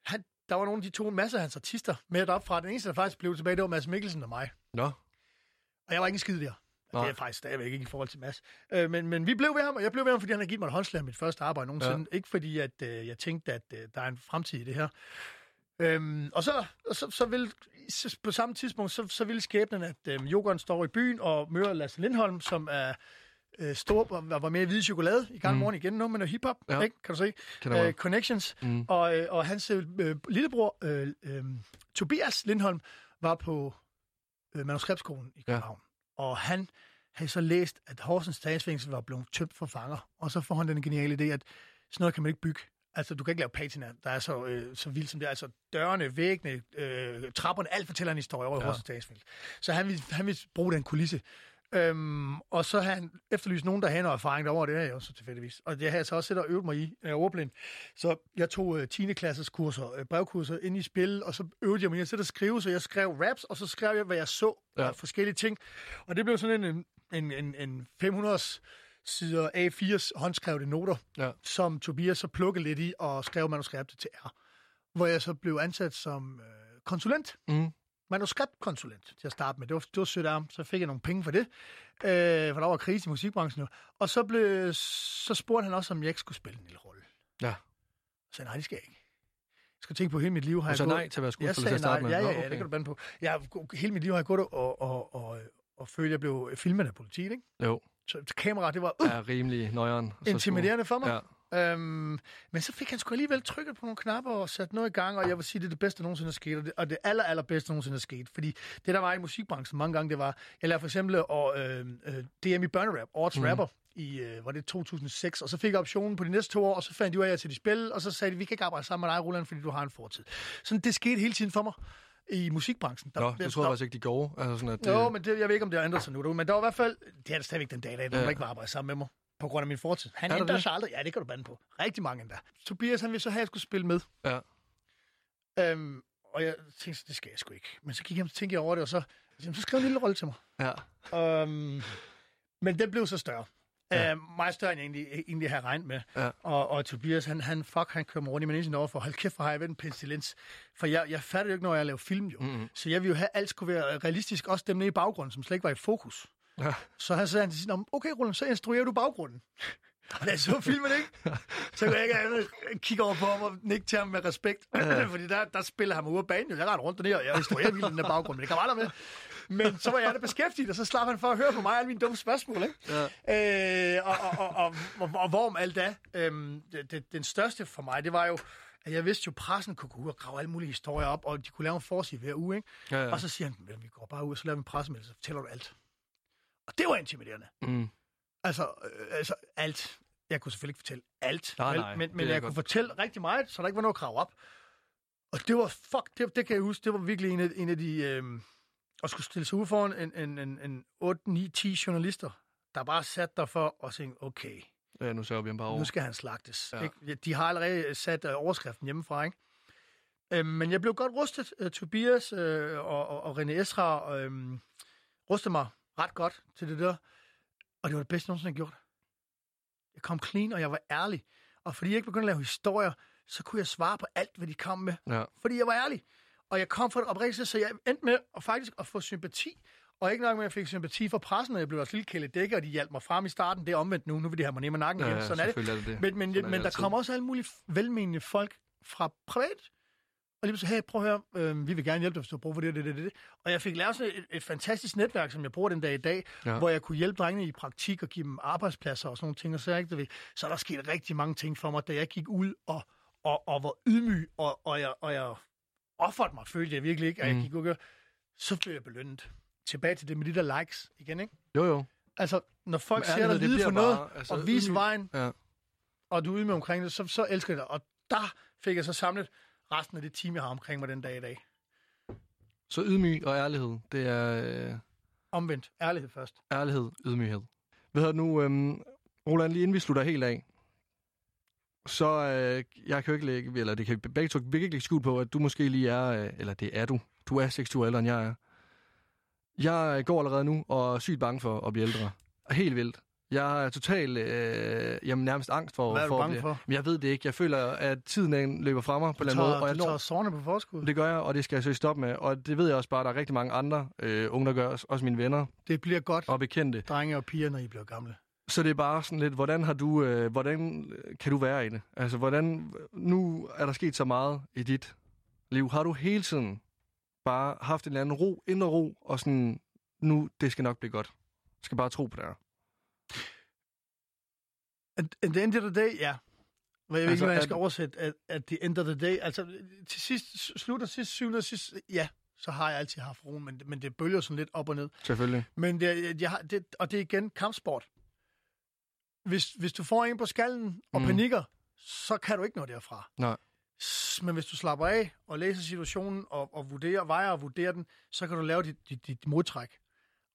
han, der var nogle af de to masser af hans artister med op fra. Den eneste, der faktisk blev tilbage, det var Mads Mikkelsen og mig. Nå, Og jeg var ikke en skid der. Og. Det er faktisk stadigvæk ikke i forhold til Mads. Øh, men, men vi blev ved ham, og jeg blev ved ham, fordi han har givet mig et håndslag af mit første arbejde nogensinde. Ja. Ikke fordi, at øh, jeg tænkte, at øh, der er en fremtid i det her. Øhm, og så, og så, så vil, så, på samme tidspunkt, så, så ville skæbnen, at øh, Jokeren står i byen og møder Lasse Lindholm, som er øh, stor, var, var med i Hvide Chokolade i gang Mm. morgen igen, nu noget hiphop, Ja. ikke? kan du se? Jeg Øh, Connections. Mm. Og, øh, og hans øh, øh, lillebror, øh, øh, Tobias Lindholm, var på øh, manuskriptskolen i København. Ja. Og han havde så læst, at Horsens Statsfængsel var blevet tømt for fanger. Og så får han den geniale idé, at sådan noget kan man ikke bygge. Altså, du kan ikke lave patina, der er så, øh, så vildt som det er. Altså, dørene, væggene, øh, trapperne, alt fortæller en historie over ja. Horsens Statsfængsel. Så han vil, han vil bruge den kulisse. Øhm, og så har han efterlyst nogen, der har noget erfaring derovre, det er jeg også tilfældigvis. Og det har jeg så også siddet og øvet mig i, når jeg er ordblind. Så jeg tog øh, 10. klasses kurser, øh, brevkurser ind i spil, og så øvede jeg mig i at sidde og skrive, så jeg skrev raps, og så skrev jeg, hvad jeg så Ja. ja. af forskellige ting. Og det blev sådan en, en, en, en 500 sider A4's håndskrevne noter, Ja. som Tobias så plukkede lidt i og skrev manuskriptet til R. Hvor jeg så blev ansat som øh, konsulent Mm. Manuskriptkonsulent til at starte med. Det var, det var sødt af ham, så fik jeg nogle penge for det, øh, for der var krise i musikbranchen jo. Og så, blev, så spurgte han også, om jeg ikke skulle spille en lille rolle. Ja. Så jeg, nej, det skal jeg ikke. Jeg skal tænke på, hele mit liv har jeg sagde gået... nej til at være Jeg skuespiller til at starte nej, med? ja, ja, ja, det kan du bande på. Jeg, har- hele mit liv har jeg gået og, og, og, og følte, at jeg blev filmet af politiet, ikke? Jo, Så kamera, det var uh, er rimelig nøjeren. Intimiderende for mig. Ja. Øhm, men så fik han sgu alligevel trykket på nogle knapper og sat noget i gang, og jeg vil sige, det er det bedste, der nogensinde er sket, og det, og det aller, allerbedste, der nogensinde er sket. Fordi det, der var i musikbranchen mange gange, det var, jeg lavede for eksempel og, øh, øh, DM i børnerap, årets mm. rapper, i, øh, var det 2006, og så fik jeg optionen på de næste to år, og så fandt de ud af, at jeg til de spil, og så sagde de, vi kan ikke arbejde sammen med dig, Roland, fordi du har en fortid. Sådan, det skete hele tiden for mig i musikbranchen. Der, Nå, det troede jeg faktisk ikke, de går. Altså sådan, at det, Jo, men det, jeg ved ikke, om det har ændret sig nu, men der var i hvert fald, det er der stadigvæk den dag i dag, der Ja. ikke vil arbejde sammen med mig på grund af min fortid. Han Er ændrer det? sig aldrig. Ja, det kan du bande på. Rigtig mange endda. Tobias, han ville så have, at jeg skulle spille med. Ja. Øhm, og jeg tænkte, så, det skal jeg sgu ikke. Men så gik jeg tænkte jeg over det, og så, jamen, så skrev en lille rolle til mig. Ja. Øhm, men den blev så større. Ja. Øhm, meget større, end jeg egentlig, egentlig havde regnet med. Ja. Og, og Tobias, han, han, fuck, han kører mig rundt i manesen over for, hold kæft, hvor har jeg været en pestilens. For jeg, jeg fatter jo ikke, når jeg laver film, jo. Mm-hmm. Så jeg vil jo have, alt skulle være realistisk, også dem nede i baggrunden, som slet ikke var i fokus. Ja. Så han sagde han til sidst, "Nå, okay, Roland, så instruerer du baggrunden. Og da jeg så filmen, ikke? Så kunne jeg ikke andet kigge over på ham og nikke til ham med respekt. Ja. Fordi der, der spiller han ude af banen. Jeg render rundt dernede, og jeg instruerer virkelig den der baggrund, men det kan aldrig med. Men så var jeg da beskæftiget, og så slap han for at høre på mig alle mine dumme spørgsmål, ikke? Ja. Øh, og, og, og, og, og, og hvorom alt det, øhm, det, det, den største for mig, det var jo, at jeg vidste jo, at pressen kunne gå ud og grave alle mulige historier op, og de kunne lave en forside hver uge, ikke? Ja, ja. Og så siger han, "Men vi går bare ud, og så laver vi en pressemeddelelse, så fortæller du alt. Og det var intimiderende. Mm. Altså, øh, altså alt. Jeg kunne selvfølgelig ikke fortælle alt, Nej, vel? nej, men, men jeg godt. kunne fortælle rigtig meget, så der ikke var noget grave op. Og det var, fuck, det, det kan jeg huske, det var virkelig en af, en af de, øh, at skulle stille sig ud foran en, en, en, en 8, 9, 10 journalister, der bare sat der for og tænkte, okay, ja, nu sørger vi ham bare over. nu skal han slagtes. Ja. Ikke? De har allerede sat øh, overskriften hjemmefra, ikke? Øh, men jeg blev godt rustet. Øh, Tobias øh, og, og, og René Esra øh, rustede mig ret godt til det der. Og det var det bedste, jeg nogensinde har gjort. Jeg kom clean, og jeg var ærlig. Og fordi jeg ikke begyndte at lave historier, så kunne jeg svare på alt, hvad de kom med. Ja. Fordi jeg var ærlig. Og jeg kom fra det oprigtigt, så jeg endte med at faktisk at få sympati. Og ikke nok med, at jeg fik sympati fra pressen, og jeg blev også lille kælde dækker, og de hjalp mig frem i starten. Det er omvendt nu. Nu vil de have mig ned med nakken Ja, igen. ja, Sådan er det. er det det. Men, men, Sådan men der kommer også alle mulige velmenende folk fra privat. Og lige så hey, prøv at høre, øh, vi vil gerne hjælpe dig, hvis du har brug for det, og det, det, det. Og jeg fik lavet sådan et, et fantastisk netværk, som jeg bruger den dag i dag, Ja. hvor jeg kunne hjælpe drengene i praktik og give dem arbejdspladser og sådan nogle ting. Og så, ikke, så er der sket rigtig mange ting for mig, da jeg gik ud og, og, og var ydmyg, og, og, jeg, og jeg offerede mig, følte jeg virkelig ikke, at jeg Mm. gik ud og så blev jeg belønnet. Tilbage til det med de der likes igen, ikke? Jo, jo. Altså, når folk ser dig lide for noget, bare, altså, og vise ydmyg. vejen, Ja. og du er ude med omkring det, så, så elsker jeg det. Og der fik jeg så samlet resten af det team, jeg har omkring mig den dag i dag. Så ydmyg og ærlighed, det er øh, Omvendt. Ærlighed først. ærlighed, ydmyghed. Hvad hedder nu, øhm, Roland, lige inden vi slutter helt af, så øh, jeg kan jo ikke lægge, eller det kan begge to vi kan ikke lægge på, at du måske lige er, øh, eller det er du, du er 26 år ældre end jeg er. Jeg går allerede nu og er sygt bange for at blive ældre. Helt vildt. Jeg er totalt, øh, jamen nærmest angst for, Hvad er du for bange for? Men jeg ved det ikke. Jeg føler, at tiden den løber fra mig på en eller anden måde. Og jeg du når, tager sårene på forskud. det gør jeg, og det skal jeg søge stop med. Og det ved jeg også bare, at der er rigtig mange andre øh, unge, der gør, også- også mine venner Det bliver godt, og bekendte. drenge og piger, når I bliver gamle. Så det er bare sådan lidt, hvordan har du, øh, hvordan kan du være i det? Altså, hvordan, nu er der sket så meget i dit liv. Har du hele tiden bare haft en eller anden ro, indre ro, og sådan, nu, det skal nok blive godt. Jeg skal bare tro på det her. At, at the end of the day, ja. Hvad jeg ved Altså, ikke, jeg at- skal oversætte. At, at the end of the day, altså til sidst, slutter sidst, syvende og sidst, ja, så har jeg altid haft roen, men, men det bølger sådan lidt op og ned. Selvfølgelig. Men det, jeg har, det, og det er igen kampsport. Hvis, hvis du får en på skallen og Mm. panikker, så kan du ikke nå derfra. Nej. Men hvis du slapper af og læser situationen og, og vurderer, vejer og vurderer den, så kan du lave dit, dit, dit modtræk.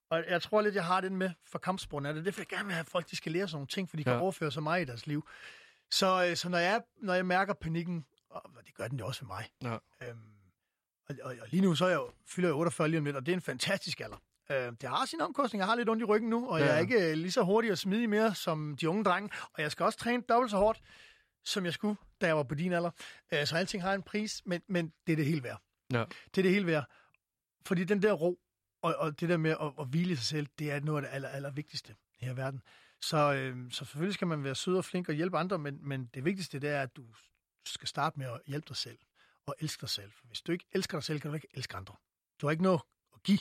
Og jeg tror lidt, jeg har den med for kampsporten. Er det derfor, jeg gerne vil have at folk, de skal lære sådan nogle ting, for de kan Ja. overføre så meget i deres liv. Så, øh, så når, jeg, når jeg mærker panikken, og det gør den jo også ved mig, Ja. Øhm, og, og, og lige nu så er jeg fylder jeg 48 lige om lidt, og det er en fantastisk alder. Øh, det har sin omkostning. Jeg har lidt ondt i ryggen nu, og Ja. jeg er ikke øh, lige så hurtig og smidig mere som de unge drenge. Og jeg skal også træne dobbelt så hårdt, som jeg skulle, da jeg var på din alder. Øh, så alting har en pris, men, men det er det hele værd. Ja. Det er det hele værd. Fordi den der ro, og, og det der med at, at hvile sig selv, det er noget af det aller, aller vigtigste her i verden. Så, øh, så selvfølgelig skal man være sød og flink og hjælpe andre, men, men det vigtigste det er, at du skal starte med at hjælpe dig selv og elske dig selv. For hvis du ikke elsker dig selv, kan du ikke elske andre. Du har ikke noget at give.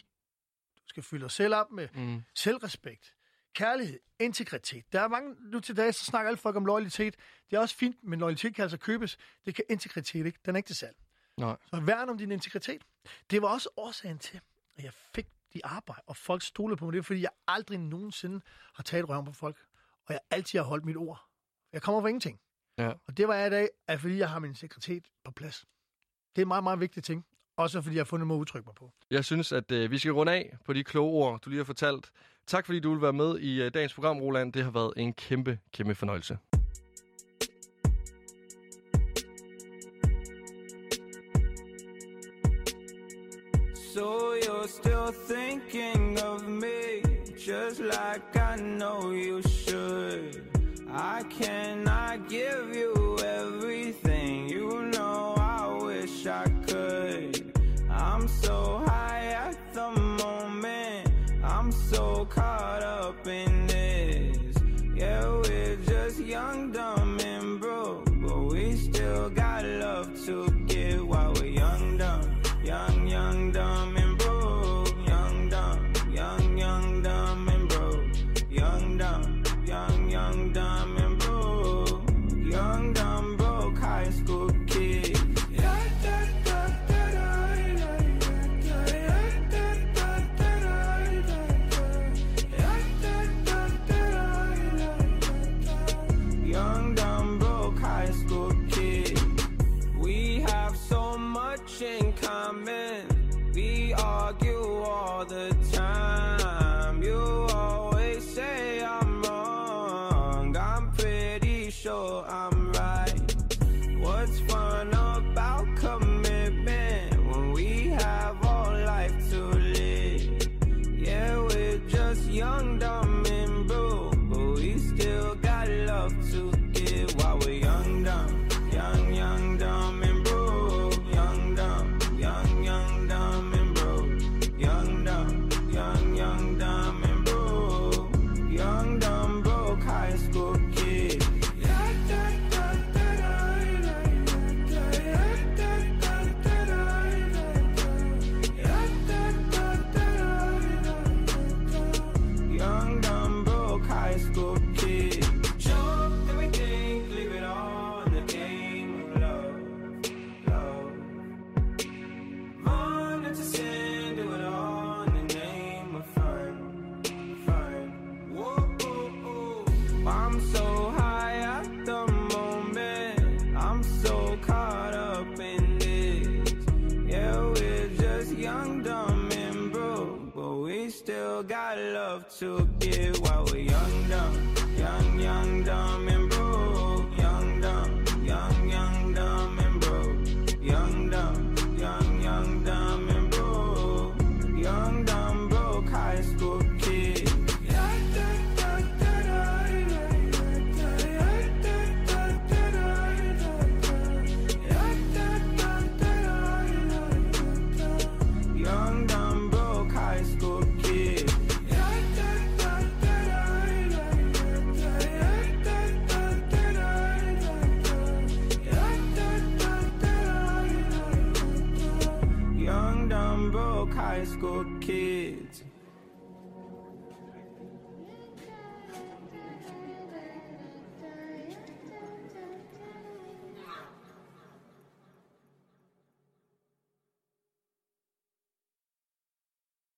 Du skal fylde dig selv op med Mm. selvrespekt, kærlighed, integritet. Der er mange, nu til dag, så snakker alle folk om loyalitet. Det er også fint, men loyalitet kan altså købes. Det kan integritet ikke. Den er ikke til salg. Nej. Så værn om din integritet. Det var også årsagen til, at jeg fik de arbejde, og folk stolede på mig. Det er, fordi jeg aldrig nogensinde har taget røven på folk, og jeg altid har holdt mit ord. Jeg kommer fra ingenting. Ja. Og det var jeg i dag, er fordi jeg har min integritet på plads. Det er en meget, meget vigtig ting. Også fordi jeg har fundet måde at udtrykke mig på. Jeg synes, at øh, vi skal runde af på de kloge ord, du lige har fortalt. Tak fordi du vil være med i øh, dagens program, Roland. Det har været en kæmpe, kæmpe fornøjelse. You're still thinking of me, just like I know you should. I cannot give you everything, you know I wish I could. I'm so high at the moment, I'm so caught up in this. Yeah, we're just young, dumb, and broke, but we still got love to